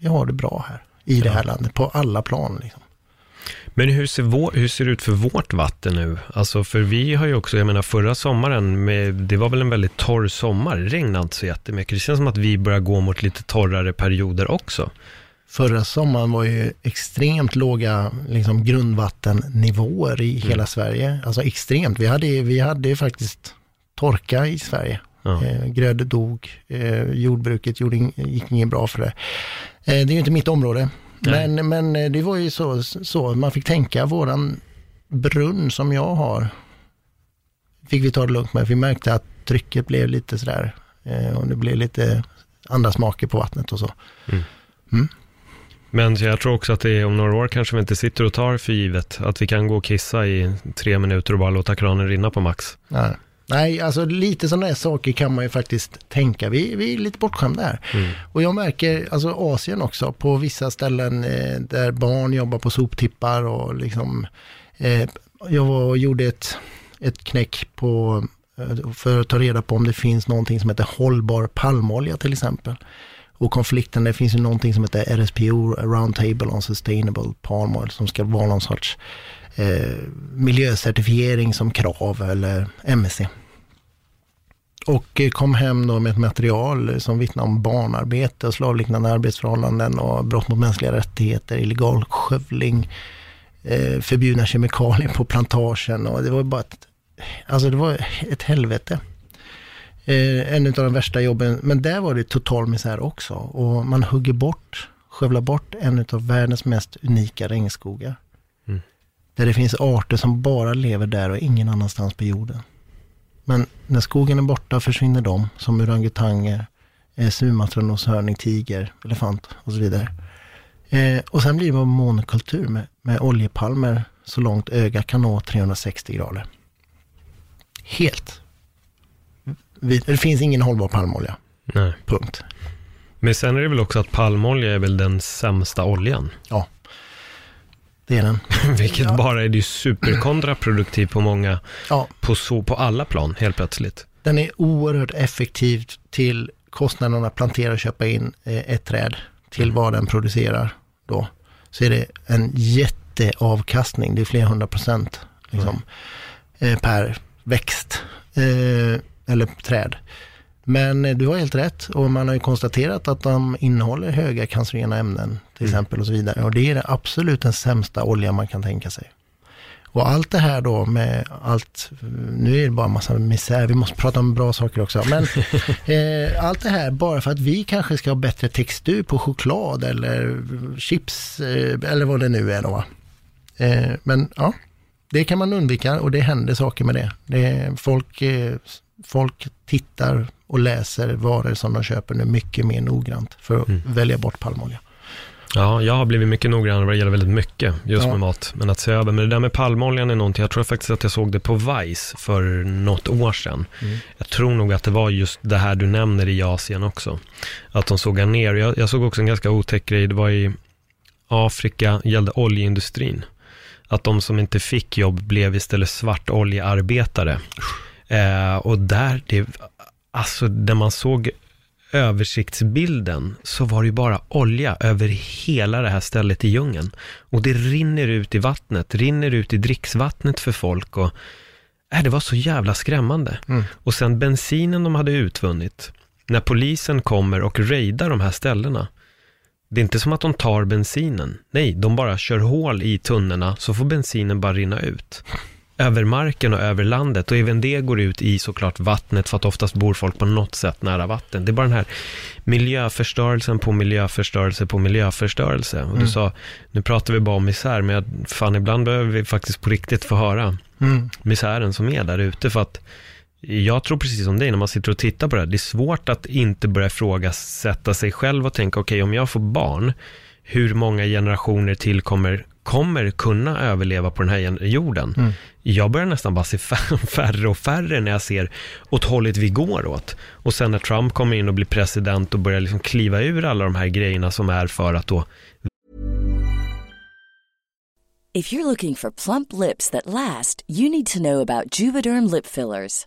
vi har det bra här i det här landet på alla plan. Liksom. Men hur ser, vår, hur ser det ut för vårt vatten nu? Alltså för vi har ju också, jag menar förra sommaren, med, det var väl en väldigt torr sommar, det regnade inte så jättemycket. Det känns som att vi börjar gå mot lite torrare perioder också. Förra sommaren var ju extremt låga liksom, grundvattennivåer i mm. hela Sverige. Alltså extremt. Vi hade, vi hade faktiskt torka i Sverige Ja. Eh, grödor dog, eh, jordbruket gjorde in, gick inget bra för det. Eh, det är ju inte mitt område. Men, men eh, det var ju så, så, man fick tänka, våran brunn som jag har, fick vi ta det lugnt med. Vi märkte att trycket blev lite sådär, eh, och det blev lite andra smaker på vattnet och så. Mm. Mm. Men jag tror också att det är om några år kanske vi inte sitter och tar för givet att vi kan gå och kissa i tre minuter och bara låta kranen rinna på max. Nej. Nej, alltså lite sådana här saker kan man ju faktiskt tänka. Vi, vi är lite bortskämda här. Mm. Och jag märker, alltså Asien också, på vissa ställen eh, där barn jobbar på soptippar och liksom, eh, jag var och gjorde ett, ett knäck på, eh, för att ta reda på om det finns någonting som heter hållbar palmolja till exempel. Och konflikten, det finns ju någonting som heter RSPO, Roundtable on Sustainable Palm Oil, som ska vara någon sorts eh, miljöcertifiering som krav eller MSC. Och eh, kom hem då med ett material som vittnar om barnarbete och slavliknande arbetsförhållanden och brott mot mänskliga rättigheter, illegal skövling, eh, förbjudna kemikalier på plantagen och det var bara ett, alltså det var ett helvete. Eh, en av de värsta jobben, men där var det total misär också och man hugger bort, skövlar bort en av världens mest unika regnskogar. Mm. Där det finns arter som bara lever där och ingen annanstans på jorden. Men när skogen är borta försvinner de, som orangutanger, eh, sumatranoshörning, tiger, elefant och så vidare. Eh, och sen blir det monokultur med, med oljepalmer så långt öga kan nå 360 grader. Helt. Det finns ingen hållbar palmolja. Nej. Punkt. Men sen är det väl också att palmolja är väl den sämsta oljan? Ja. Den. [laughs] Vilket ja. bara är det superkontraproduktivt på många, ja. på, så, på alla plan helt plötsligt. Den är oerhört effektiv till kostnaden att plantera och köpa in eh, ett träd till mm. vad den producerar då. Så är det en jätteavkastning, det är flera hundra procent liksom, mm. per växt eh, eller träd. Men eh, du har helt rätt och man har ju konstaterat att de innehåller höga cancerogena ämnen till mm. exempel och så vidare. Och det är absolut den sämsta olja man kan tänka sig. Och allt det här då med allt, nu är det bara en massa misär, vi måste prata om bra saker också. Men [laughs] eh, allt det här bara för att vi kanske ska ha bättre textur på choklad eller chips eh, eller vad det nu är då. Eh, men ja, det kan man undvika och det händer saker med det. det folk, eh, folk tittar och läser varor som de köper nu mycket mer noggrant för att mm. välja bort palmolja. Ja, jag har blivit mycket noggrannare vad det gäller väldigt mycket just ja. med mat. Men att se över, men det där med palmoljan är någonting, jag tror faktiskt att jag såg det på Vice för något år sedan. Mm. Jag tror nog att det var just det här du nämner i Asien också. Att de såg ner, jag, jag såg också en ganska otäck grej, det var i Afrika, gällde oljeindustrin. Att de som inte fick jobb blev istället svartoljearbetare. Eh, och där, det, alltså där man såg översiktsbilden så var det ju bara olja över hela det här stället i djungeln. Och det rinner ut i vattnet, rinner ut i dricksvattnet för folk och äh, det var så jävla skrämmande. Mm. Och sen bensinen de hade utvunnit, när polisen kommer och raidar de här ställena, det är inte som att de tar bensinen. Nej, de bara kör hål i tunnorna så får bensinen bara rinna ut. Över marken och över landet och även det går ut i såklart vattnet för att oftast bor folk på något sätt nära vatten. Det är bara den här miljöförstörelsen på miljöförstörelse på miljöförstörelse. Och du Mm. sa, nu pratar vi bara om misär, men jag, fan ibland behöver vi faktiskt på riktigt få höra Mm. misären som är där ute för att jag tror precis som dig, när man sitter och tittar på det här, det är svårt att inte börja ifrågasätta sig själv och tänka, okej, om jag får barn, hur många generationer till kommer, kommer kunna överleva på den här jorden? Mm. Jag börjar nästan bara se fär- [laughs] färre och färre när jag ser åt hållet vi går åt. Och sen när Trump kommer in och blir president och börjar liksom kliva ur alla de här grejerna som är för att då If you're looking for plump lips that last, you need to know about Juvederm lip fillers.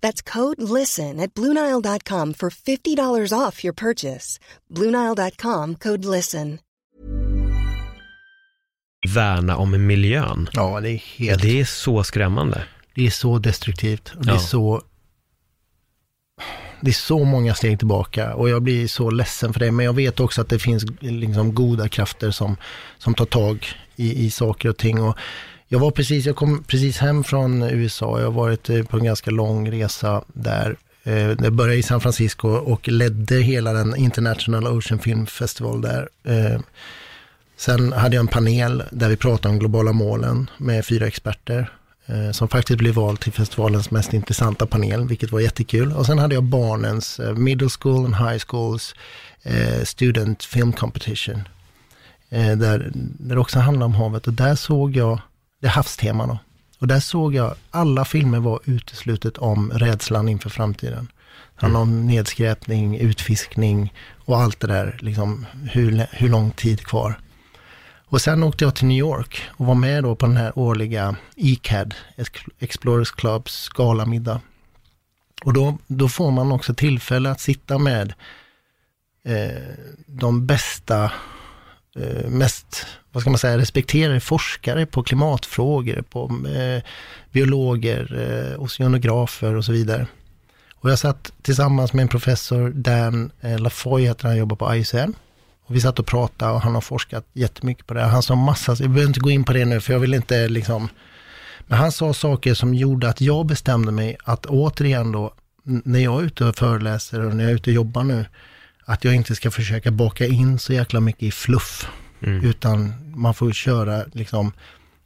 That's code LISTEN at Bluenile.com for $50 off your purchase. Bluenile.com code LISTEN. värna om miljön. Ja, det är helt... det är så skrämmande. Det är så destruktivt. Och det, är Ja. så, det är så många steg tillbaka och jag blir så ledsen för det. Men jag vet också att det finns liksom goda krafter som, som tar tag i, i saker och ting. Och jag, var precis, jag kom precis hem från USA. Jag har varit eh, på en ganska lång resa där. Eh, det började i San Francisco och ledde hela den International Ocean Film Festival där. Eh, sen hade jag en panel där vi pratade om globala målen med fyra experter som faktiskt blev vald till festivalens mest intressanta panel, vilket var jättekul. Och sen hade jag barnens middle school and high schools student film competition. Där det också handlade om havet och där såg jag, det är havstema. Och där såg jag, alla filmer var uteslutet om rädslan inför framtiden. Det handlade om nedskräpning, utfiskning och allt det där, liksom hur, hur lång tid kvar. Och sen åkte jag till New York och var med då på den här årliga ECAD, Explorers Clubs galamiddag. Och då, då får man också tillfälle att sitta med eh, de bästa, eh, mest, vad ska man säga, respekterade forskare på klimatfrågor, på eh, biologer, eh, oceanografer och så vidare. Och jag satt tillsammans med en professor, Dan eh, Lafoy heter han, jobbar på IUCN. Och vi satt och pratade och han har forskat jättemycket på det. Han sa massa, jag behöver inte gå in på det nu för jag vill inte liksom, men han sa saker som gjorde att jag bestämde mig att återigen då, när jag är ute och föreläser och när jag är ute och jobbar nu, att jag inte ska försöka baka in så jäkla mycket i fluff. Utan man får köra liksom,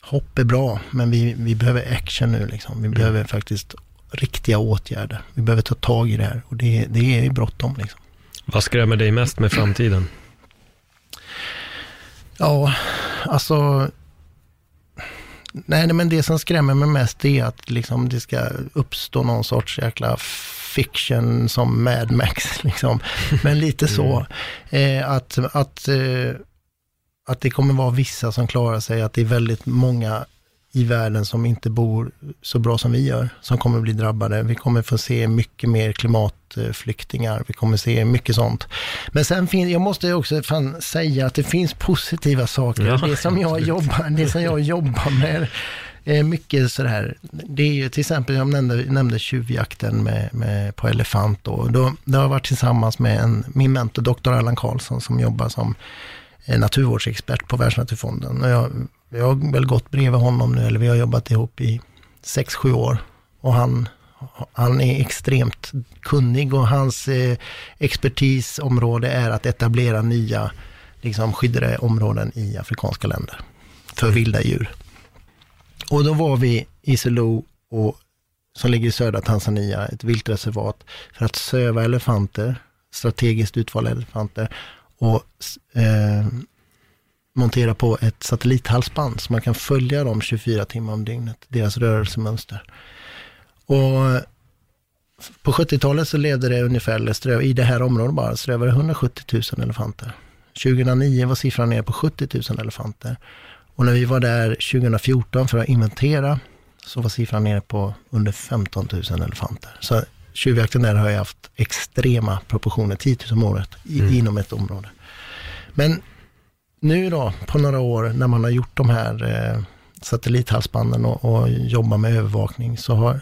hopp är bra, men vi, vi behöver action nu liksom. Vi behöver faktiskt riktiga åtgärder. Vi behöver ta tag i det här och det, det är bråttom liksom. Vad skrämmer dig mest med framtiden? Ja, alltså... Nej, men det som skrämmer mig mest är att liksom det ska uppstå någon sorts jäkla fiction som Mad Max. [laughs] Liksom. Men lite så. Eh, att, att, eh, att det kommer vara vissa som klarar sig, att det är väldigt många i världen som inte bor så bra som vi gör, som kommer bli drabbade. Vi kommer få se mycket mer klimatflyktingar, vi kommer se mycket sånt. Men sen finns, jag måste också fan säga att det finns positiva saker. Ja, det, som jag absolut. jobbar, det som jag jobbar med mycket sådär, det är ju till exempel, jag nämnde, nämnde tjuvjakten med, med, på elefant då. då. Det har varit tillsammans med en, min mentor, Dr. Allan Karlsson, som jobbar som Eh, naturvårdsexpert på Världsnaturfonden. Och jag, jag har väl gått bredvid honom nu, eller vi har jobbat ihop i sex sju år. Och han, han är extremt kunnig och hans eh, expertisområde är att etablera nya liksom, skyddade områden i afrikanska länder för vilda djur. Och då var vi i Selo, och, som ligger i södra Tanzania, ett viltreservat, för att söva elefanter, strategiskt utvalda elefanter, och eh, montera på ett satellithalsband så man kan följa dem 24 timmar om dygnet, deras rörelsemönster. Och på 70-talet så levde det ungefär, ströv, i det här området bara, strövade 170 000 elefanter. 2009 var siffran nere på 70 000 elefanter. Och när vi var där 2014 för att inventera så var siffran nere på under 15 000 elefanter. Så tjuvjakten där har jag haft extrema proportioner, 10 000 om året i, mm. inom ett område. Men nu då, på några år, när man har gjort de här eh, satellithalsbanden och, och jobbar med övervakning, så har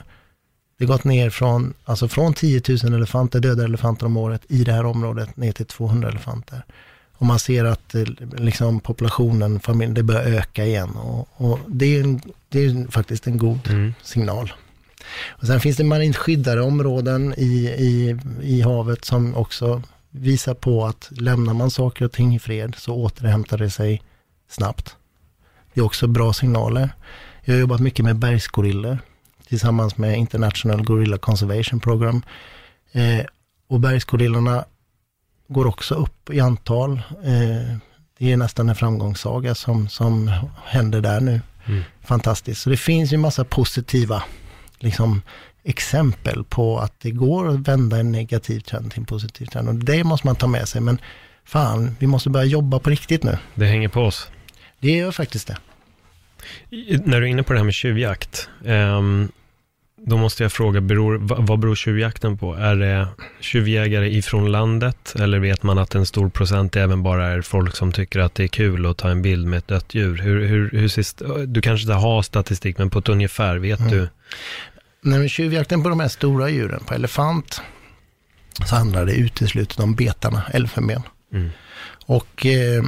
det gått ner från, alltså från 10 000 elefanter, döda elefanter om året i det här området, ner till 200 elefanter. Och man ser att eh, liksom, populationen, familjen, det börjar öka igen. Och, och det, är en, det är faktiskt en god mm. signal. Och sen finns det marint skyddade områden i, i, i havet som också visar på att lämnar man saker och ting i fred så återhämtar det sig snabbt. Det är också bra signaler. Jag har jobbat mycket med bergsgorillor tillsammans med International Gorilla Conservation Program. Eh, och bergsgorillorna går också upp i antal. Eh, det är nästan en framgångssaga som, som händer där nu. Mm. Fantastiskt. Så det finns ju massa positiva liksom, exempel på att det går att vända en negativ trend till en positiv trend. Och det måste man ta med sig. Men fan, vi måste börja jobba på riktigt nu. Det hänger på oss. Det gör faktiskt det. När du är inne på det här med tjuvjakt. Um, då måste jag fråga, beror, vad beror tjuvjakten på? Är det tjuvjägare ifrån landet eller vet man att en stor procent även bara är folk som tycker att det är kul att ta en bild med ett dött djur? Hur, hur, hur du kanske inte har statistik, men på ett ungefär, vet mm. du? Nej, men tjuvjakten på de här stora djuren, på elefant, så handlar det uteslutande om betarna, elfenben. Mm. Och eh,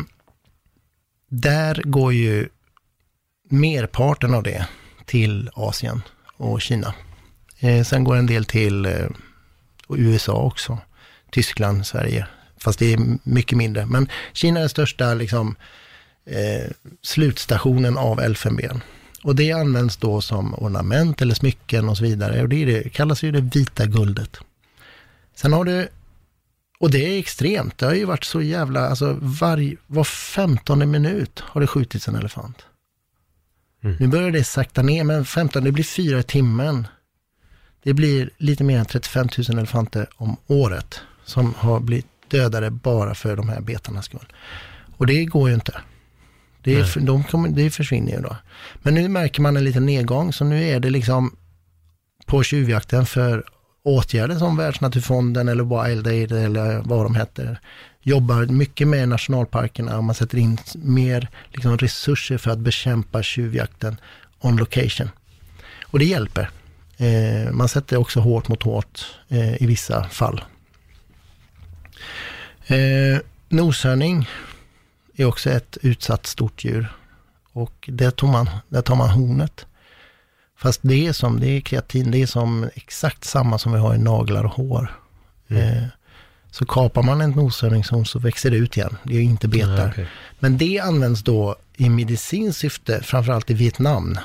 där går ju merparten av det till Asien och Kina. Eh, sen går en del till eh, USA också. Tyskland, Sverige. Fast det är mycket mindre. Men Kina är den största liksom, eh, slutstationen av elfenben. Och det används då som ornament eller smycken och så vidare. Och det, det kallas ju det vita guldet. Sen har du, och det är extremt, det har ju varit så jävla, alltså var, var femtonde minut har det skjutits en elefant. Mm. Nu börjar det sakta ner, men 15, det blir fyra i timmen. Det blir lite mer än 35 000 elefanter om året som har blivit dödade bara för de här betarnas skull. Och det går ju inte. Det, är, de kommer, det försvinner ju då. Men nu märker man en liten nedgång, så nu är det liksom på tjuvjakten för åtgärder som Världsnaturfonden eller Wild Aid eller vad de heter jobbar mycket med nationalparkerna och man sätter in mer liksom, resurser för att bekämpa tjuvjakten on location. Och det hjälper. Eh, man sätter också hårt mot hårt eh, i vissa fall. Eh, noshörning är också ett utsatt stort djur. Och där, tog man, där tar man hornet. Fast det är som, det är kreatin, det är som exakt samma som vi har i naglar och hår. Mm. Eh, så kapar man en noshörningshorn så växer det ut igen. Det är inte betar. Ja, okay. Men det används då i medicinskt syfte, framförallt i Vietnam.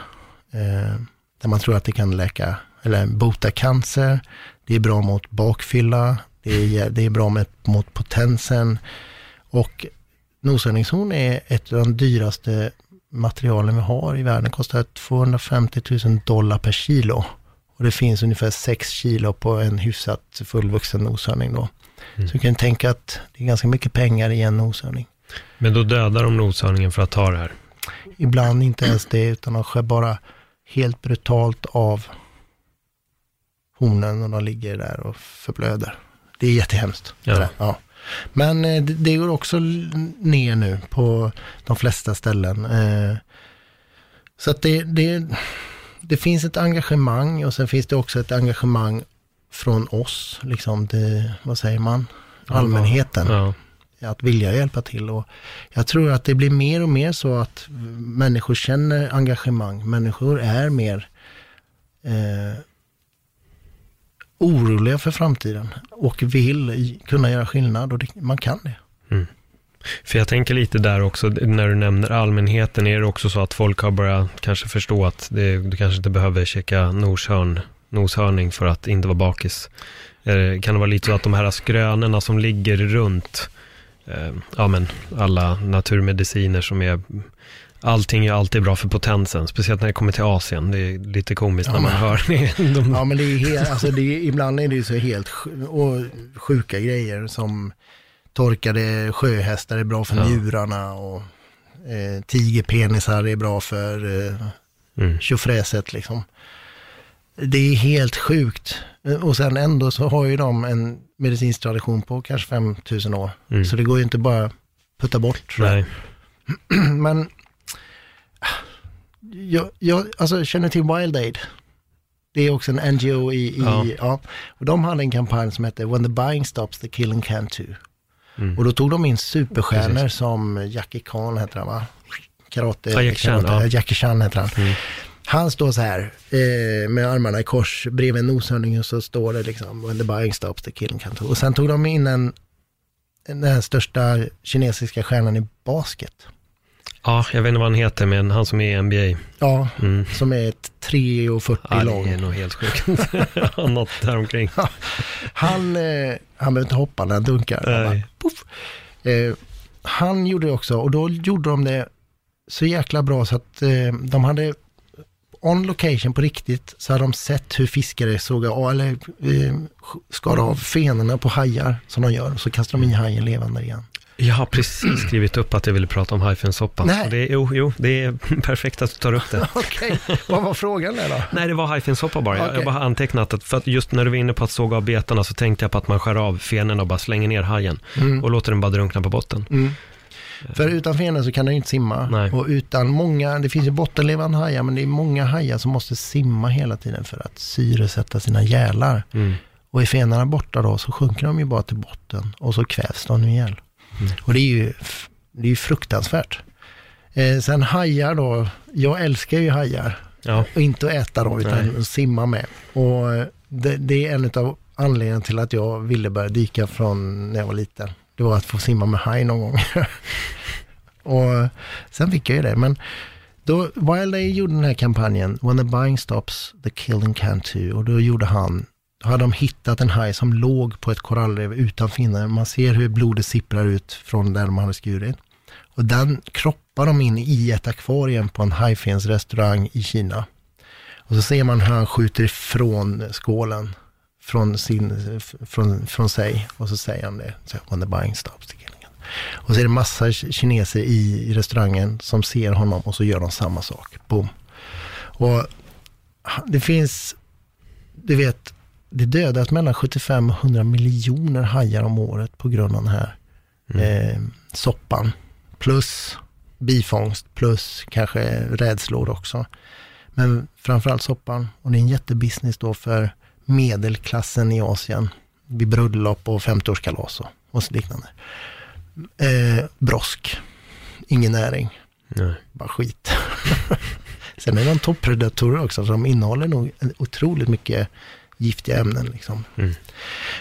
Eh, där man tror att det kan läka, eller bota cancer. Det är bra mot bakfylla. Det är, det är bra med, mot potensen. Och noshörningshorn är ett av de dyraste materialen vi har i världen. Det kostar 250 000 dollar per kilo. Och det finns ungefär 6 kilo på en hyfsat fullvuxen noshörning då. Mm. Så du kan tänka att det är ganska mycket pengar i en noshörning. Men då dödar de noshörningen för att ta det här? Ibland inte ens det, utan de skär bara helt brutalt av hornen och de ligger där och förblöder. Det är jättehemskt. Ja. ja. Men eh, det, går också ner nu på de flesta ställen. Eh, Så att det, det, det finns ett engagemang och sen finns det också ett engagemang från oss, liksom det, vad säger man, allmänheten. Ja. Att vilja hjälpa till. Och jag tror att det blir mer och mer så att människor känner engagemang. Människor är mer eh, oroliga för framtiden och vill kunna göra skillnad och det, man kan det. Mm. För jag tänker lite där också, när du nämner allmänheten, är det också så att folk har börjat kanske förstå att det, du kanske inte behöver checka noshörn, noshörning för att inte vara bakis? Eh, Kan det vara lite så att de här skrönorna som ligger runt, eh, ja men alla naturmediciner som är, allting är alltid bra för potensen, speciellt när det kommer till Asien. Det är lite komiskt när man hör [laughs] det. De, Ja men det är helt, alltså det är, ibland är det ju så helt och sjuka grejer som torkade sjöhästar är bra för Ja. njurarna och eh, tigerpenisar är bra för eh, Mm. tjofräset liksom. Det är helt sjukt. Och sen ändå så har ju de en medicinsk tradition på kanske 5000 år. Mm. Så det går ju inte bara putta bort. [clears throat] Men jag, jag alltså, känner till Wild Aid. Det är också en NGO i, i Ja. ja. Och de hade en kampanj som hette When the buying stops the killing can too. Mm. Och då tog de in superstjärnor Precis. som Jackie Chan heter han va? Karate. Ja, Jackie Chan, ja. Jackie Chan heter han. Mm. Han står så här eh, med armarna i kors bredvid en noshörning och så står det liksom When the buying stops the killing can too. Och sen tog de in en, den största kinesiska stjärnan i basket. Ja, jag vet inte vad han heter, men han som är i NBA. Ja, Mm. som är ett 3,40 Ja, lång. det är nog helt sjukt. [laughs] Något däromkring. Han, eh, han behöver inte hoppa när han dunkar. Han bara. Eh, han gjorde också, och då gjorde de det så jäkla bra så att eh, de hade on location på riktigt så hade de sett hur fiskare såg av, eller eh, skar av fenorna på hajar som de gör och så kastar de i hajen levande igen. Jag har precis [clears throat] skrivit upp att jag ville prata om är- jo, jo, det är [laughs] perfekt att du tar upp det. [laughs] Okej, vad var frågan där då? [laughs] Nej, det var hajfensoppa bara. Jag, Okej. jag bara antecknat att, för att just när du var inne på att såga av betarna så tänkte jag på att man skär av fenorna och bara slänger ner hajen Mm. och låter den bara drunkna på botten. Mm. För utan fenor så kan den inte simma. Nej. Och utan många, det finns ju bottenlevande hajar, men det är många hajar som måste simma hela tiden för att syresätta sina gälar. Mm. Och är fenorna borta då så sjunker de ju bara till botten och så kvävs de ihjäl. Mm. Och det är ju, det är ju fruktansvärt. Eh, sen hajar då, jag älskar ju hajar. Ja, Och inte att äta då, utan Nej. simma med. Och eh, det, det är en av anledningarna till att jag ville börja dyka från när jag var liten. Det var att få simma med haj någon gång. [laughs] och sen fick jag ju det. Men då, Wild Day gjorde den här kampanjen, When the buying stops, the killing can too. Och då gjorde han, då hade de hittat en haj som låg på ett korallrev utan finnar. Man ser hur blodet sipprar ut från där de hade skurit. Och den kroppar de in i ett akvarium på en hajfensrestaurang i Kina. Och så ser man hur han skjuter ifrån skålen från, sin, från, från sig. Och så säger han det, så, when the buying stops the killing. Och så är det massa kineser i, i restaurangen som ser honom och så gör de samma sak. Boom. Och det finns, du vet, det dödas mellan 75 och 100 miljoner hajar om året på grund av den här eh, soppan. Plus bifångst, plus kanske rädslor också. Men framförallt soppan. Och det är en jättebusiness då för medelklassen i Asien. Vid bröllop och 50-årskalas och, liknande. Eh, brosk. Ingen näring. nej. Bara skit. [laughs] Sen är de toppredatorer också, så de innehåller nog otroligt mycket giftiga ämnen. Liksom. Mm.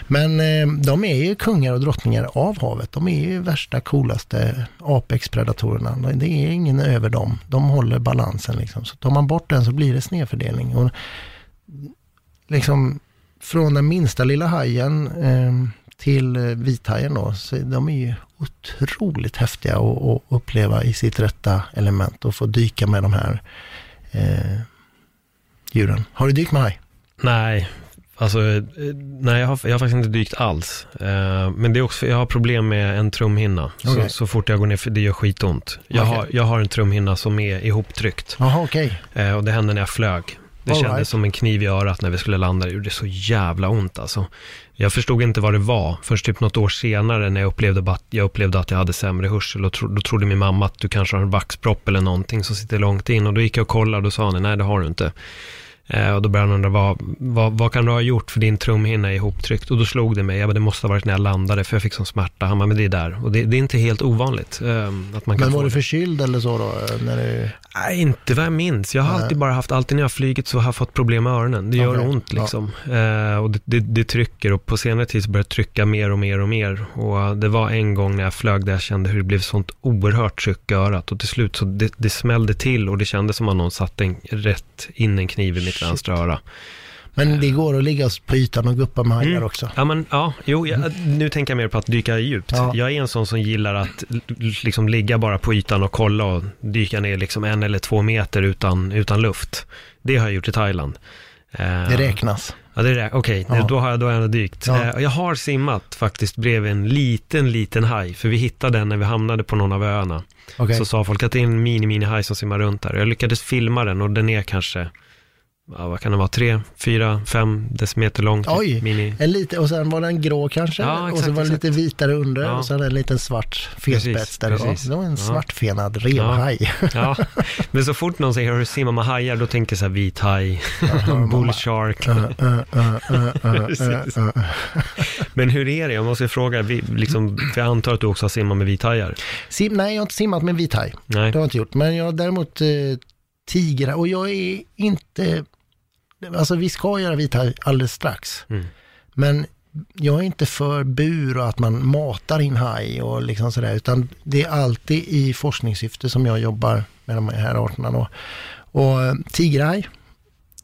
Men eh, de är ju kungar och drottningar av havet. De är ju värsta coolaste apex-predatorerna. Det är ingen över dem. De håller balansen liksom. Så tar man bort den så blir det snedfördelning. Och liksom från den minsta lilla hajen eh, till vithajen då, så de är ju otroligt häftiga att att uppleva i sitt rätta element och få dyka med de här eh, djuren. Har du dykt med haj? Nej, alltså, eh, nej jag, har, jag har faktiskt inte dykt alls. Eh, men det är också, jag har problem med en trumhinna. Okej. Så, så fort jag går ner, för det gör skitont. Jag, Okej. har, jag har en trumhinna som är ihoptryckt. Jaha, okej. Eh, och det hände när jag flög. Det All kändes right. som en kniv i örat när vi skulle landa. Det gjorde så jävla ont alltså. Jag förstod inte vad det var. Först typ något år senare när jag upplevde, att jag upplevde att jag hade sämre hörsel. Och tro, då trodde min mamma att du kanske har en vaxpropp eller någonting som sitter långt in. Och då gick jag och kollade och sa nej det har du inte. Eh, och då började han undra, vad, vad, vad kan du ha gjort för din trumhinna är ihoptryckt? Och då slog det mig, bara, det måste ha varit när jag landade, för jag fick sån smärta. Han bara, men det är där. Och det, det är inte helt ovanligt eh, att man kan Men var du förkyld eller så då? När du... Nej, inte vad jag minns. Jag har Nej. alltid bara haft, alltid när jag har flugit så har jag fått problem med öronen. Det gör Okej, ont ja. liksom. Eh, och det, det, det trycker och på senare tid så börjar det trycka mer och mer och mer. Och det var en gång när jag flög där jag kände hur det blev sånt oerhört tryck i örat. Och till slut så det, det smällde till och det kändes som att någon satte en, rätt in en kniv i mitt. Vänstra öra. Men det går att ligga på ytan och guppa med hajar Mm. också. Ja, men ja, jo, jag, nu tänker jag mer på att dyka djupt. Ja. Jag är en sån som gillar att liksom ligga bara på ytan och kolla och dyka ner liksom en eller två meter utan, utan luft. Det har jag gjort i Thailand. Eh, Det räknas. Ja, det är. Okej, Ja. då har jag, då har jag ändå dykt. Ja. Eh, jag har simmat faktiskt bredvid en liten, liten haj, för vi hittade den när vi hamnade på någon av öarna. Okej. Så sa folk att det är en mini, mini haj som simmar runt där. Jag lyckades filma den och den är kanske, ja, vad kan det vara, tre, fyra, fem decimeter lång. typ, Oj. Mini. En lite, och sen var den grå kanske, Ja, och exakt, så var den exakt. lite vitare under, Ja. och sen en liten svart felspets där. precis. Det var en Ja. svartfenad revhaj. Ja, [laughs] men så fort någon säger, har du simmat med hajar, då tänker jag så här vit haj, [laughs] bull shark. Men hur är det? Jag måste fråga, vi, liksom, för jag antar att du också har simmat med vithajar? Sim, nej, jag har inte simmat med vit haj. Nej. Det har jag inte gjort. Men jag har däremot eh, tigrar och jag är inte, alltså vi ska göra vit haj alldeles strax. Mm. Men jag är inte för bur och att man matar in haj och liksom sådär, utan det är alltid i forskningssyfte som jag jobbar med de här arterna då. Och eh, tigerhaj,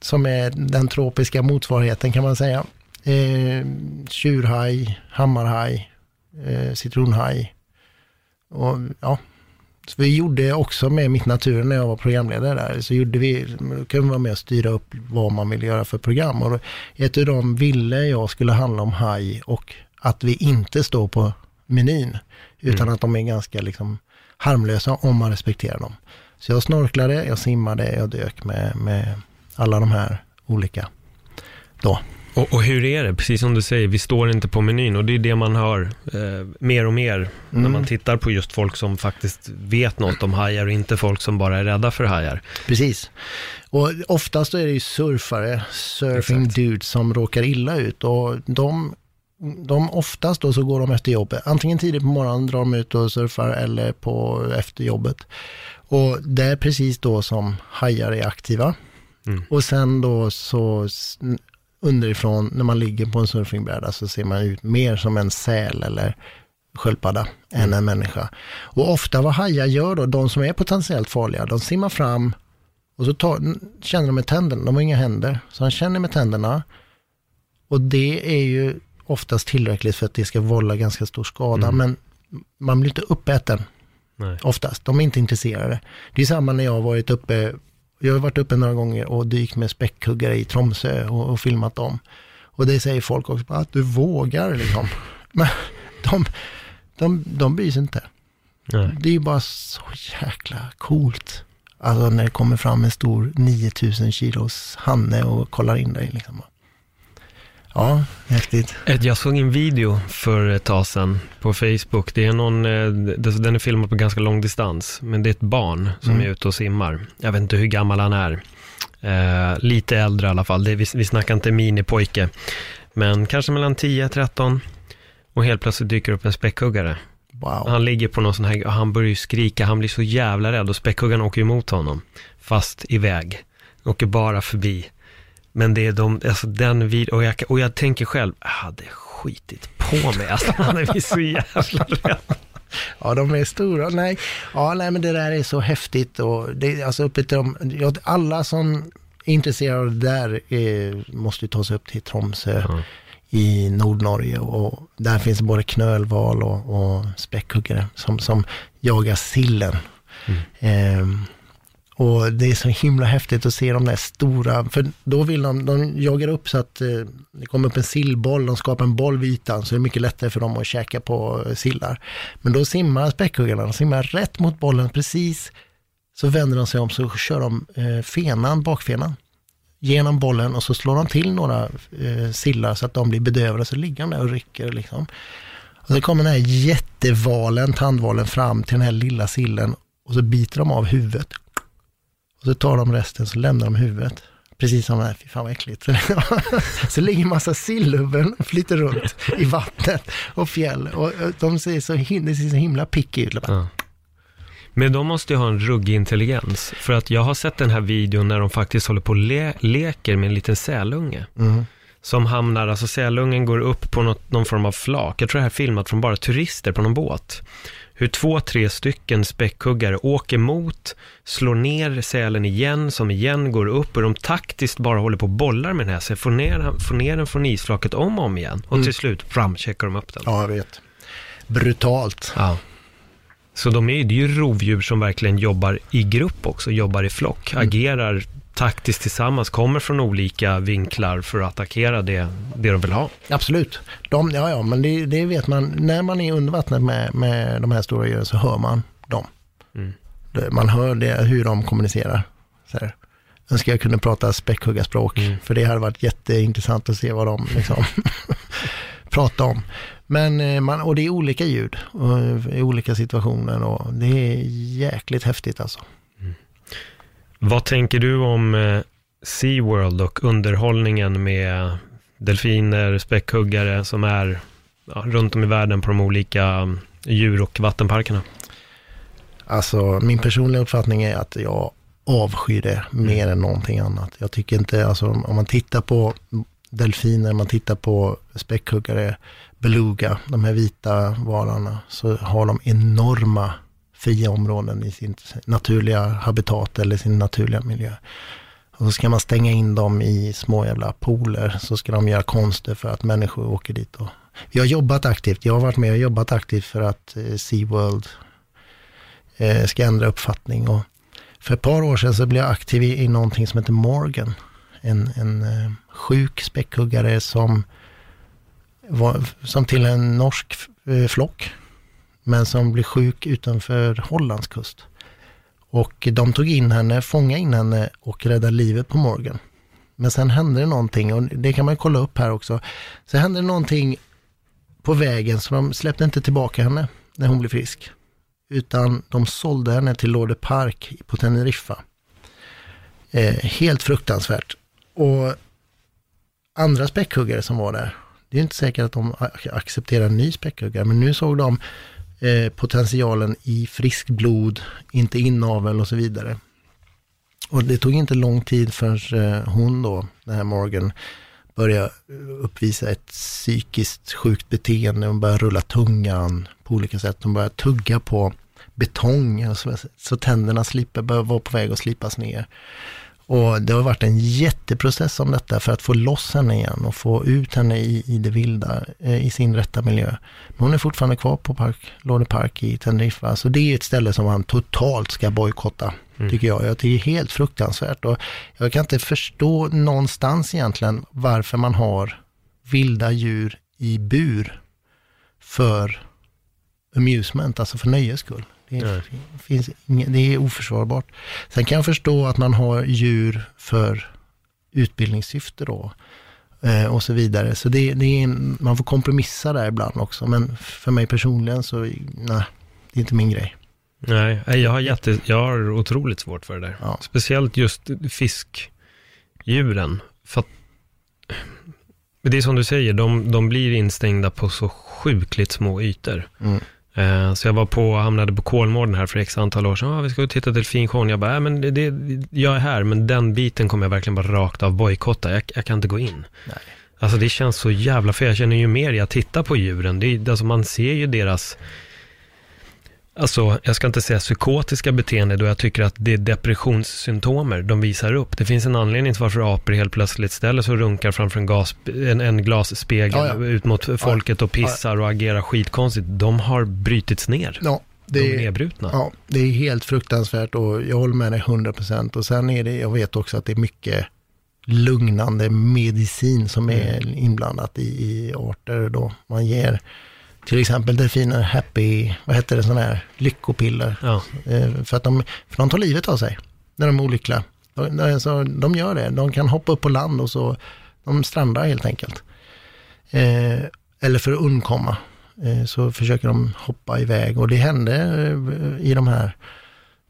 som är den tropiska motsvarigheten kan man säga. Eh, tjurhaj, hammarhaj, eh, citronhaj. Och ja, så vi gjorde också med Mitt Naturen när jag var programledare där, så gjorde vi, kunde vi vara med och styra upp vad man ville göra för program. Och ett av dem ville jag skulle handla om haj och att vi inte står på menyn, utan att de är ganska liksom harmlösa om man respekterar dem. Så jag snorklade, jag simmade, jag dök med, med alla de här olika då. Och, och hur är det? Precis som du säger, vi står inte på menyn och det är det man hör eh, mer och mer när Mm. man tittar på just folk som faktiskt vet något om hajar och inte folk som bara är rädda för hajar. Precis. Och oftast är det ju surfare, surfing Exakt. dudes som råkar illa ut och de, de oftast då så går de efter jobbet. Antingen tidigt på morgonen drar de ut och surfar eller på efter jobbet. Och det är precis då som hajar är aktiva. Mm. Och sen då så underifrån när man ligger på en surfingbräda så ser man ut mer som en säl eller sköldpadda än en människa. Och ofta vad hajar gör då, de som är potentiellt farliga, de simmar fram och så tar, känner de med tänderna, de har inga händer, så han känner med tänderna. Och det är ju oftast tillräckligt för att det ska vålla ganska stor skada, men man blir inte uppäten Nej. oftast. De är inte intresserade. Det är samma när jag har varit uppe, jag har varit uppe några gånger och dykt med späckhuggare i Tromsö och, och filmat dem. Och det säger folk också, att du vågar liksom. [laughs] Men de, de, de bryr sig inte. Nej. Det är ju bara så jäkla coolt. Alltså när det kommer fram en stor 9000 kilos hanne och kollar in dig liksom. Ja, häftigt. Jag såg en video för ett tag sedan på Facebook. Det är någon, eh, den är filmad på ganska lång distans, men det är ett barn som Mm. är ute och simmar. Jag vet inte hur gammal han är. Eh, lite äldre i alla fall. Det är, vi, vi snackar inte minipojke, men kanske mellan 10-13. Och helt plötsligt dyker upp en späckhuggare. Wow. Han ligger på någon sån här, och han börjar ju skrika, han blir så jävla rädd och späckhuggaren åker ju emot honom. Fast iväg. Åker bara förbi. Men det är de, alltså den vid och jag, och jag tänker själv, jag hade skitit på mig, alltså [laughs] han blivit så jävla rädd. Ja, de är stora. Nej, ja, nej men det där är så häftigt och det, alltså uppe till de, ja, alla som är intresserade av det där eh, måste ju ta sig upp till Tromsö Ja. i Nordnorge och där finns både knölval och, och späckhuggare som, som jagar sillen. Ehm, och det är så himla häftigt att se de där stora, för då vill de, de jagar upp så att eh, det kommer upp en sillboll, de skapar en boll vid ytan, så det är mycket lättare för dem att käka på eh, sillar. Men då simmar späckhuggarna, de simmar rätt mot bollen precis, så vänder de sig om så kör de eh, fenan, bakfenan, genom bollen och så slår de till några eh, sillar så att de blir bedövade, så ligger de där och rycker liksom. Och så kommer den här jättevalen, tandvalen fram till den här lilla sillen och så biter de av huvudet. Och så tar de resten så lämnar de huvudet. Precis som det här, fy fan vad äckligt. [laughs] så ligger massa sillhuvuden och flyter runt i vattnet och fjäll. Och de ser så, det ser så himla picky ut. Ja. Men de måste ju ha en ruggig intelligens. För att jag har sett den här videon när de faktiskt håller på och le leker med en liten sälunge. Mm. Som hamnar, alltså sälungen går upp på något, någon form av flak. Jag tror det här är filmat från bara turister på någon båt. Hur två, tre stycken späckhuggare åker mot, slår ner sälen igen, som igen går upp och de taktiskt bara håller på och bollar med den här, så får ner, får ner den från isflaket om och om igen. Och till slut, fram, checkar de upp den. Ja, jag vet. Brutalt. Ja. Så de är, det är ju rovdjur som verkligen jobbar i grupp också, jobbar i flock, agerar taktiskt tillsammans, kommer från olika vinklar för att attackera det, det de vill ha. Absolut. De, ja, ja, men det, det vet man. När man är under vattnet med, med de här stora djuren så hör man dem. Mm. Man hör det, hur de kommunicerar. Så här. Önskar jag kunde prata späckhuggarspråk, Mm. för det hade varit jätteintressant att se vad de liksom [laughs] pratar om. Men eh, man, och det är olika ljud och, i olika situationer och det är jäkligt häftigt alltså. Vad tänker du om eh, SeaWorld och underhållningen med delfiner, späckhuggare som är ja, runt om i världen på de olika mm, djur och vattenparkerna? Alltså min personliga uppfattning är att jag avskyr det mer än någonting annat. Jag tycker inte, alltså om man tittar på delfiner, man tittar på späckhuggare, beluga, de här vita valarna, så har de enorma fria områden i sin naturliga habitat eller sin naturliga miljö. Och så ska man stänga in dem i små jävla pooler, så ska de göra konster för att människor åker dit. Och Jag har jobbat aktivt, jag har varit med och jobbat aktivt för att eh, SeaWorld eh, ska ändra uppfattning. Och för ett par år sedan så blev jag aktiv i, i någonting som heter Morgan. En, en eh, sjuk späckhuggare som, var, som till en norsk eh, flock. Men som blev sjuk utanför Hollands kust. Och de tog in henne, fångade in henne och räddade livet på Morgan. Men sen hände det någonting och det kan man kolla upp här också. Så hände det någonting på vägen så de släppte inte tillbaka henne när hon blev frisk. Utan de sålde henne till Lorde Park på Teneriffa. Eh, helt fruktansvärt. Och andra späckhuggare som var där, det är inte säkert att de accepterar en ny späckhuggare, men nu såg de eh, potentialen i friskt blod, inte inavel och så vidare. Och det tog inte lång tid förrän eh, hon då, den här Morgan, började uppvisa ett psykiskt sjukt beteende. Hon började rulla tungan på olika sätt. Hon började tugga på betong, alltså, så, tänderna slipper, bör vara på väg att slipas ner. Och det har varit en jätteprocess om detta för att få loss henne igen och få ut henne i, i det vilda, eh, i sin rätta miljö. Men hon är fortfarande kvar på park, Lorde Park i Teneriffa, så det är ett ställe som man totalt ska bojkotta, tycker jag. Jag det är helt fruktansvärt och jag kan inte förstå någonstans egentligen varför man har vilda djur i bur för amusement, alltså för nöjes skull. Det, är, finns inget, det är oförsvarbart. Sen kan jag förstå att man har djur för utbildningssyfte då. Eh, och så vidare. Så det, det är en, man får kompromissa där ibland också. Men för mig personligen så, nej, det är inte min grej. Nej, jag har, jätte, jag har otroligt svårt för det där. Ja. Speciellt just fiskdjuren. För att, det är som du säger, de, de blir instängda på så sjukligt små ytor. Mm. Eh, så jag var på, hamnade på Kolmården här för x antal år sedan. Ah, vi ska titta delfinshowen. Jag bara, äh, men det, det, jag är här, men den biten kommer jag verkligen bara rakt av bojkotta. Jag, jag kan inte gå in. Nej. Alltså det känns så jävla fel. Jag känner ju mer jag tittar på djuren. Det, alltså man ser ju deras, alltså jag ska inte säga psykotiska beteende då jag tycker att det är depressionssymptomer de visar upp. Det finns en anledning till varför apor helt plötsligt ställer sig och runkar framför en, gas, en, en glasspegel Ja, ja. ut mot folket och pissar och agerar skitkonstigt. De har brutits ner. Ja, De är det, nedbrutna. ja, det är helt fruktansvärt och jag håller med dig 100%. Och sen är det, jag vet också att det är mycket lugnande medicin som är inblandat i, i arter då. Man ger till exempel delfiner happy, vad heter det, sån här lyckopiller. Ja. Eh, för att de, för de tar livet av sig när de är olyckliga. De, alltså, de gör det. De kan hoppa upp på land och så, de strandar helt enkelt. Eh, eller för att undkomma eh, så försöker de hoppa iväg och det hände eh, i de här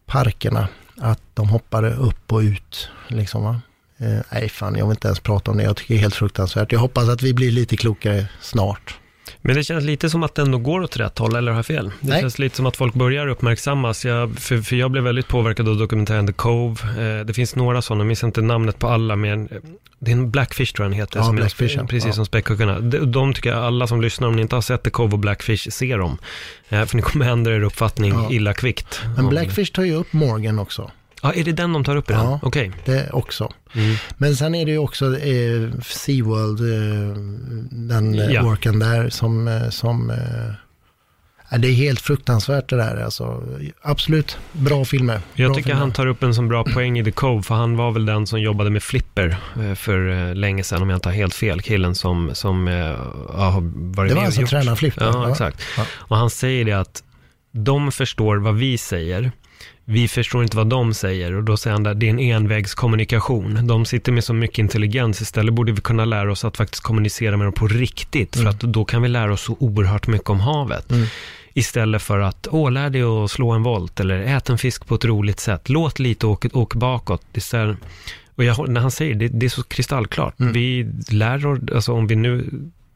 parkerna att de hoppade upp och ut. Liksom, va? Eh, nej, fan, jag vill inte ens prata om det. Jag tycker det är helt fruktansvärt. Jag hoppas att vi blir lite klokare snart. Men det känns lite som att det ändå går åt rätt håll, eller har jag fel? Det Nej. känns lite som att folk börjar uppmärksammas. Jag, för, för jag blev väldigt påverkad av dokumentären The Cove. Eh, det finns några sådana, jag minns inte namnet på alla, men eh, det är en Blackfish tror jag den heter. Ja, som Blackfish, är, ja. Precis Ja. som Späckhuggarna. De, de tycker jag alla som lyssnar, om ni inte har sett The Cove och Blackfish, se dem. Eh, för ni kommer ändra er uppfattning Ja. illa kvickt. Men Blackfish tar ju upp Morgan också. Ja, är det den de tar upp i den? Ja. Okej. Det också. Mm. Men sen är det ju också eh, SeaWorld, eh, den eh, Ja. worken där som, eh, som eh, det är helt fruktansvärt det där. Alltså, absolut, bra filmer. Jag bra tycker filmer. han tar upp en så bra poäng i The Cove, för han var väl den som jobbade med Flipper eh, för länge sedan, om jag inte har helt fel. Killen som, som ja, har varit Det var med han och som gjort. tränade Flipper. Ja, exakt. Ja. Och han säger det att de förstår vad vi säger, vi förstår inte vad de säger och då säger han att det är en envägskommunikation. De sitter med så mycket intelligens, istället borde vi kunna lära oss att faktiskt kommunicera med dem på riktigt, för att då kan vi lära oss så oerhört mycket om havet. Mm. Istället för att, åh, lär dig att slå en volt eller ät en fisk på ett roligt sätt. Låt lite och åk, åk bakåt. Istället, och jag, när han säger det, det är så kristallklart. Mm. Vi lär oss, alltså om vi nu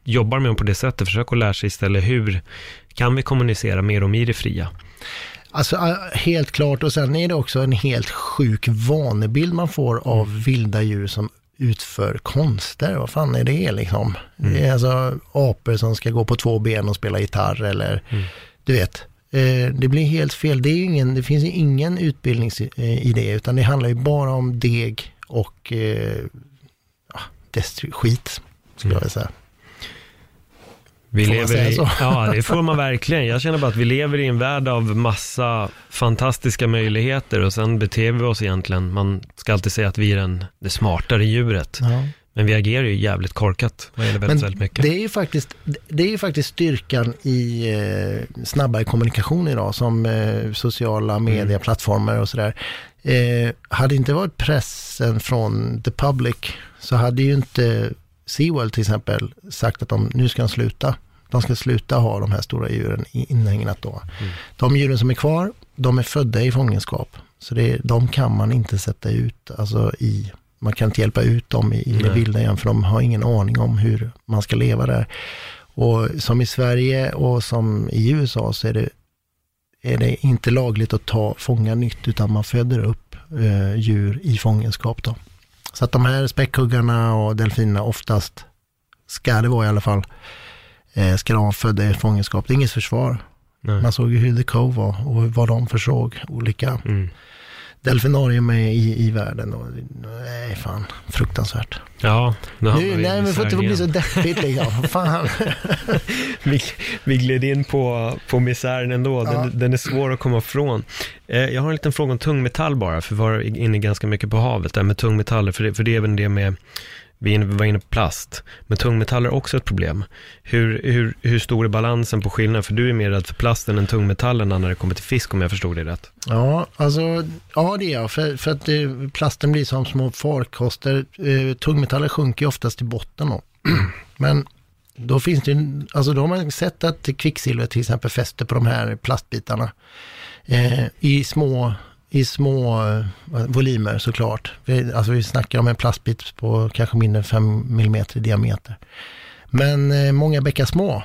jobbar med dem på det sättet, försök att lära sig istället hur kan vi kommunicera mer och mer i det fria. Alltså eh, helt klart och sen är det också en helt sjuk vanebild man får av Mm. vilda djur som utför konster. Vad fan är det liksom? Mm. Det är alltså apor som ska gå på två ben och spela gitarr eller Mm. du vet. Eh, det blir helt fel. Det, ingen, det finns ingen utbildning eh, utan det handlar ju bara om deg och eh, ja, destru- skit skulle jag vilja säga. Vi Får lever i? [laughs] Ja, det får man verkligen. Jag känner bara att vi lever i en värld av massa fantastiska möjligheter och sen beter vi oss egentligen, man ska alltid säga att vi är den, det smartare djuret. Ja. Men vi agerar ju jävligt korkat vad gäller väldigt, Men väldigt mycket. det är ju faktiskt, det är ju faktiskt styrkan i eh, snabbare kommunikation idag som eh, sociala Mm. medieplattformar och sådär. Eh, hade inte varit pressen från the public så hade ju inte SeaWorld till exempel sagt att de nu ska de sluta. De ska sluta ha de här stora djuren inhägnat då. Mm. De djuren som är kvar, de är födda i fångenskap. Så det, de kan man inte sätta ut, alltså i, man kan inte hjälpa ut dem i, i det vilda igen, för de har ingen aning om hur man ska leva där. Och som i Sverige och som i USA så är det, är det inte lagligt att ta, fånga nytt, utan man föder upp eh, djur i fångenskap då. Så att de här späckhuggarna och delfinerna oftast, ska det vara i alla fall, eh, ska de vara födda i fångenskap. Det är inget försvar. Nej. Man såg ju hur The Cove var och vad de försåg olika Mm. Delfinarium är i, i världen. Och, nej, fan, fruktansvärt. Ja, nu Nu, nej, men får inte bli så deppigt liksom. [laughs] fan. vi, vi gled in på, på misären ändå, den, Ja. den är svår att komma ifrån. Eh, jag har en liten fråga om tungmetall bara, för vi var inne ganska mycket på havet där med tungmetaller, för det, för det är även det med vi var inne på plast, men tungmetaller är också ett problem. Hur, hur, hur stor är balansen på skillnaden? För du är mer rädd för plasten än tungmetallerna när det kommer till fisk, om jag förstod det rätt. Ja, alltså, ja det är jag. För, för att eh, plasten blir som små farkoster. Eh, tungmetaller sjunker ju oftast till botten då. [clears throat] Men då finns det alltså då har man sett att kvicksilver till exempel fäster på de här plastbitarna. Eh, I små, i små eh, volymer såklart. Vi, alltså vi snackar om en plastbit på kanske mindre än 5 mm i diameter. Men eh, många bäckar små.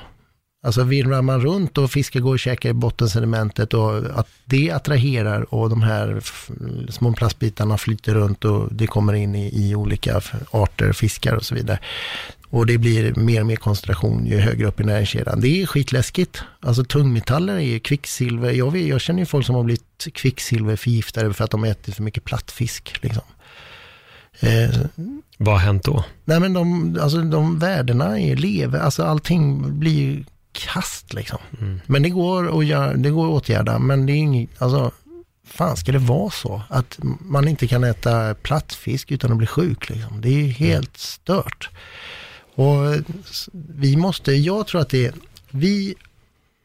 Alltså virvlar man runt och fiskar går och käkar i bottensedimentet och att det attraherar och de här små plastbitarna flyter runt och det kommer in i, i olika arter, fiskar och så vidare. Och det blir mer och mer koncentration ju högre upp i näringskedjan. Det är skitläskigt. Alltså tungmetaller är ju kvicksilver. Jag, vet, jag känner ju folk som har blivit kvicksilverförgiftade för att de ätit för mycket plattfisk. Liksom. Eh, Vad har hänt då? Nej men de, alltså de värdena är lever, alltså allting blir kast liksom. Mm. Men det går, att göra, det går att åtgärda, men det är inget, alltså, fan ska det vara så? Att man inte kan äta plattfisk utan att bli sjuk liksom. Det är ju helt stört. Och s- vi måste, jag tror att det är, vi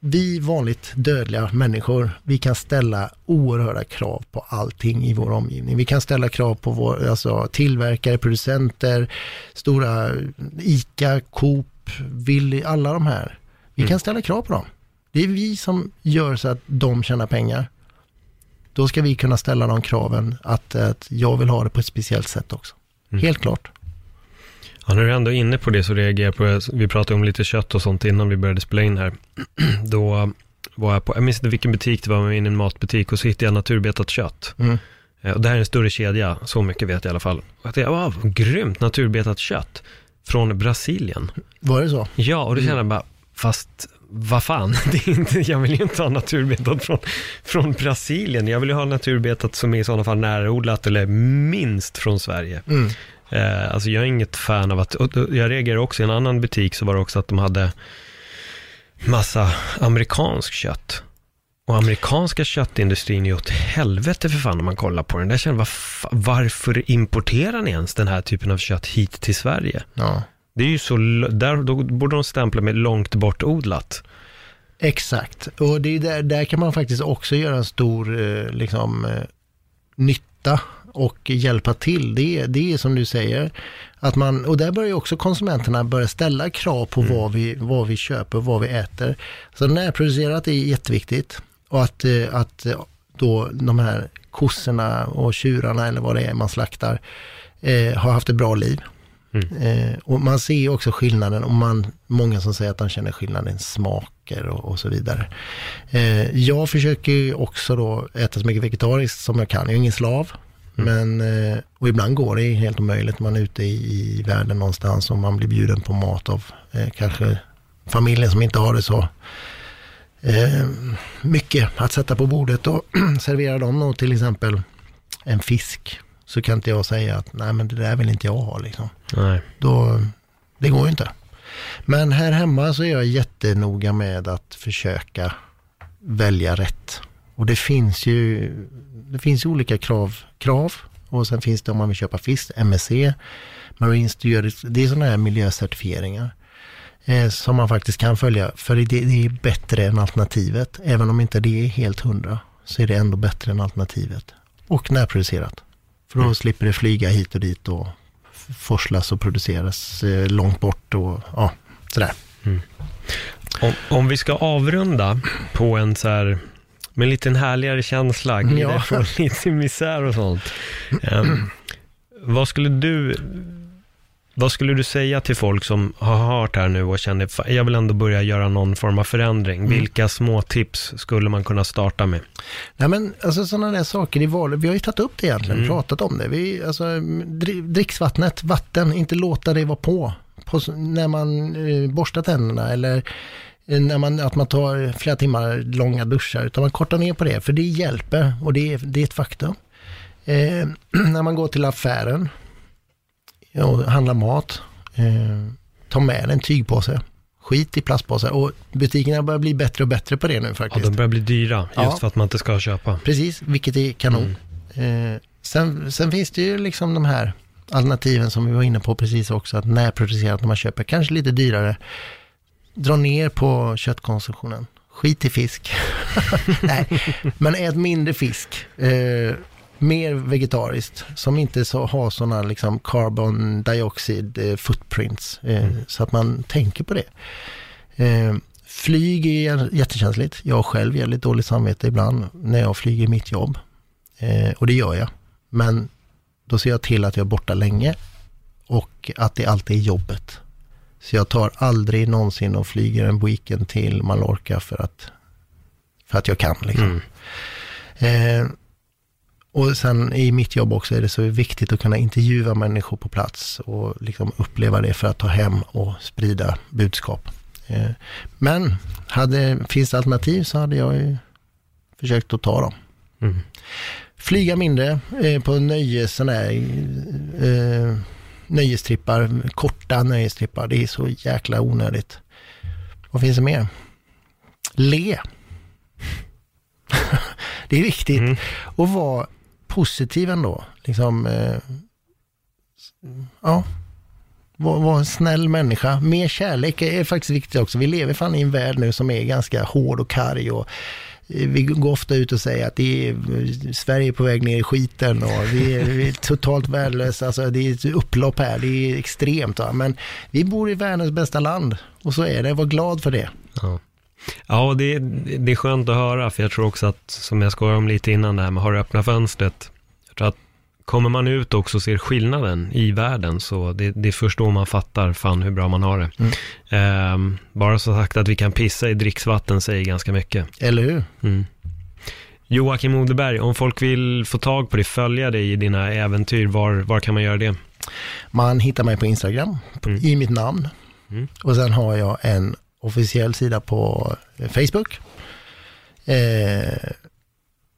vi vanligt dödliga människor, vi kan ställa oerhörda krav på allting i vår omgivning. Vi kan ställa krav på vår, alltså, tillverkare, producenter, stora ICA, Coop, Willy, alla de här. Vi kan ställa krav på dem. Det är vi som gör så att de tjänar pengar. Då ska vi kunna ställa de kraven att, att jag vill ha det på ett speciellt sätt också. Helt klart. Ja, när du är ändå inne på det så reagerar jag på, vi pratade om lite kött och sånt innan vi började spela in här. [clears throat] Då var jag på, jag minns inte vilken butik det var, men var inne i en matbutik och så hittade jag naturbetat kött. Mm. Eh, Och det här är en större kedja, så mycket vet jag i alla fall. Och jag tänkte, wow, grymt naturbetat kött från Brasilien. Var det så? Ja, och då kände jag bara, fast vad fan, [laughs] det är inte, jag vill ju inte ha naturbetat från, från Brasilien. Jag vill ju ha naturbetat som är i sådana fall närodlat eller minst från Sverige. Mm. Eh, alltså jag är inget fan av att, jag reagerade också i en annan butik så var det också att de hade massa amerikansk kött. Och amerikanska köttindustrin är ju åt helvete för fan om man kollar på den. Där känner jag, varför importerar ni ens den här typen av kött hit till Sverige? Ja. Det är ju så, där, då borde de stämpla med långt bort odlat. Exakt, och det är där, där kan man faktiskt också göra en stor eh, liksom, eh, nytta och hjälpa till. Det, det är som du säger, att man, och där börjar också konsumenterna börja ställa krav på vad, vi, vad vi köper och vad vi äter. Så närproducerat är jätteviktigt och att, eh, att eh, då de här kossorna och tjurarna eller vad det är man slaktar eh, har haft ett bra liv. Eh, och man ser också skillnaden, och man, många som säger att de känner skillnaden i smaker och, och så vidare. Eh, jag försöker ju också då äta så mycket vegetariskt som jag kan. Jag är ingen slav. Men, eh, och ibland går det helt omöjligt. Man är ute i, i världen någonstans och man blir bjuden på mat av eh, kanske familjen som inte har det så eh, mycket att sätta på bordet och [clears throat] servera dem då till exempel en fisk. Så kan inte jag säga att nej men det där vill inte jag ha liksom Nej. då, det går ju inte. Men här hemma så är jag jättenoga med att försöka välja rätt. Och det finns ju, det finns olika krav, krav. Och sen finns det om man vill köpa fisk, MSC, Marine Stewardess, det är sådana här miljöcertifieringar. Eh, som man faktiskt kan följa, för det, det är bättre än alternativet. Även om inte det är helt hundra, så är det ändå bättre än alternativet. Och närproducerat. För då slipper det flyga hit och dit och forslas och produceras eh, långt bort och ja, sådär. Om, om vi ska avrunda på en så här, med en liten härligare känsla, glida Ja. ifrån [laughs] lite misär och sånt. Ehm, vad skulle du, vad skulle du säga till folk som har hört här nu och känner, "Fan, jag vill ändå börja göra någon form av förändring. Vilka små tips skulle man kunna starta med? Nej men alltså sådana där saker i vardagen, vi har ju tagit upp det egentligen, Mm. pratat om det. Vi, alltså, dri- dricksvattnet, vatten, inte låta det vara på, på när man eh, borstar tänderna eller när man, att man tar flera timmar långa duschar, utan man kortar ner på det, för det hjälper och det är, det är ett faktum. Eh, [clears throat] när man går till affären och handlar mat, eh, ta med en tygpåse. Skit i plastpåsar och butikerna börjar bli bättre och bättre på det nu Ja, faktiskt. de börjar bli dyra, just Ja. för att man inte ska köpa. Precis, vilket är kanon. Eh, sen, sen finns det ju liksom de här alternativen som vi var inne på precis också, att närproducerat när man köper, kanske lite dyrare. Dra ner på köttkonsumtionen. Skit i fisk. [laughs] Nej, men ät mindre fisk. Eh, mer vegetariskt, som inte så, har sådana liksom carbon dioxide eh, footprints. Eh, Så att man tänker på det. Eh, flyg är jättekänsligt. Jag har själv väldigt dåligt samvete ibland när jag flyger mitt jobb. Eh, och det gör jag. Men då ser jag till att jag är borta länge och att det alltid är jobbet. Så jag tar aldrig någonsin och flyger en weekend till Mallorca för att, för att jag kan. Liksom. Eh, och sen i mitt jobb också är det så viktigt att kunna intervjua människor på plats och liksom uppleva det för att ta hem och sprida budskap. Eh, men hade, finns det alternativ så hade jag ju försökt att ta dem. Mm. Flyga mindre eh, på nöjes, såna här, eh, nöjestrippar, korta nöjestrippar. Det är så jäkla onödigt. Vad finns det mer? Le. [laughs] det är viktigt. Mm. Och vara positiv ändå. Liksom, eh, ja, Var, var en snäll människa. Mer kärlek är faktiskt viktigt också. Vi lever fan i en värld nu som är ganska hård och karg och vi går ofta ut och säger att det är, Sverige är på väg ner i skiten och vi är, vi är totalt värdelösa. Alltså det är ett upplopp här, det är extremt. Va? Men vi bor i världens bästa land och så är det. Var glad för det. Ja. Ja, det, det är skönt att höra, för jag tror också att, som jag skojade om lite innan det här med har du öppna fönstret, kommer man ut också och ser skillnaden i världen, så det, det är först då man fattar fan hur bra man har det. Mm. Ehm, bara så sagt att vi kan pissa i dricksvatten säger ganska mycket. Eller hur? Mm. Joakim Odeberg, om folk vill få tag på dig, följa dig i dina äventyr, var, var kan man göra det? Man hittar mig på Instagram Mm. i mitt namn. Mm. Och sen har jag en officiell sida på Facebook. Eh,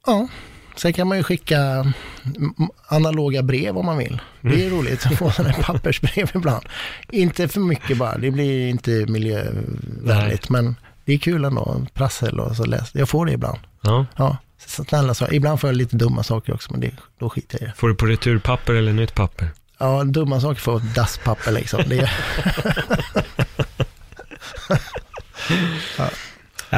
ja, sen kan man ju skicka mm, analoga brev om man vill. Det är roligt att få sådana här [laughs] pappersbrev ibland. Inte för mycket bara, det blir inte miljövänligt. Men det är kul ändå, prassel och så läs. Jag får det ibland. Ja. Ja, så snälla saker. Ibland får jag lite dumma saker också, men det, då skiter jag i det. Får du på returpapper eller nytt papper? Ja, dumma saker får dasspapper liksom. Det, [laughs] [laughs] Ja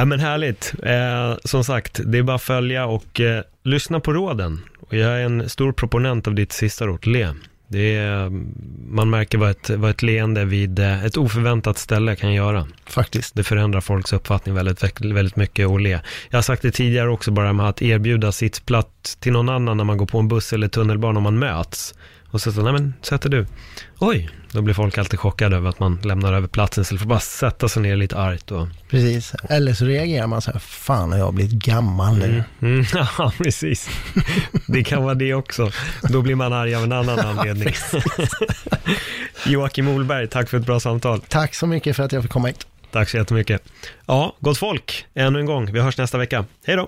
men härligt. Eh, som sagt, det är bara att följa och eh, lyssna på råden. Och jag är en stor proponent av ditt sista råd, le. Det är, man märker vad ett, vad ett leende vid eh, ett oförväntat ställe kan göra. faktiskt. Det förändrar folks uppfattning väldigt, väldigt mycket att le. Jag har sagt det tidigare också, bara med att erbjuda sittplats till någon annan när man går på en buss eller tunnelbana om man möts. Och så, så nej men, sätter du. Oj, då blir folk alltid chockade över att man lämnar över platsen istället för att bara sätta sig ner lite argt och Precis. Eller så reagerar man så här, fan har jag blivit gammal nu? Mm, [laughs] ja, precis. Det kan vara det också. Då blir man arg av en annan [laughs] anledning. [laughs] Joakim Olberg, tack för ett bra samtal. Tack så mycket för att jag fick komma hit. Tack så jättemycket. Ja, gott folk, ännu en gång. Vi hörs nästa vecka. Hej då!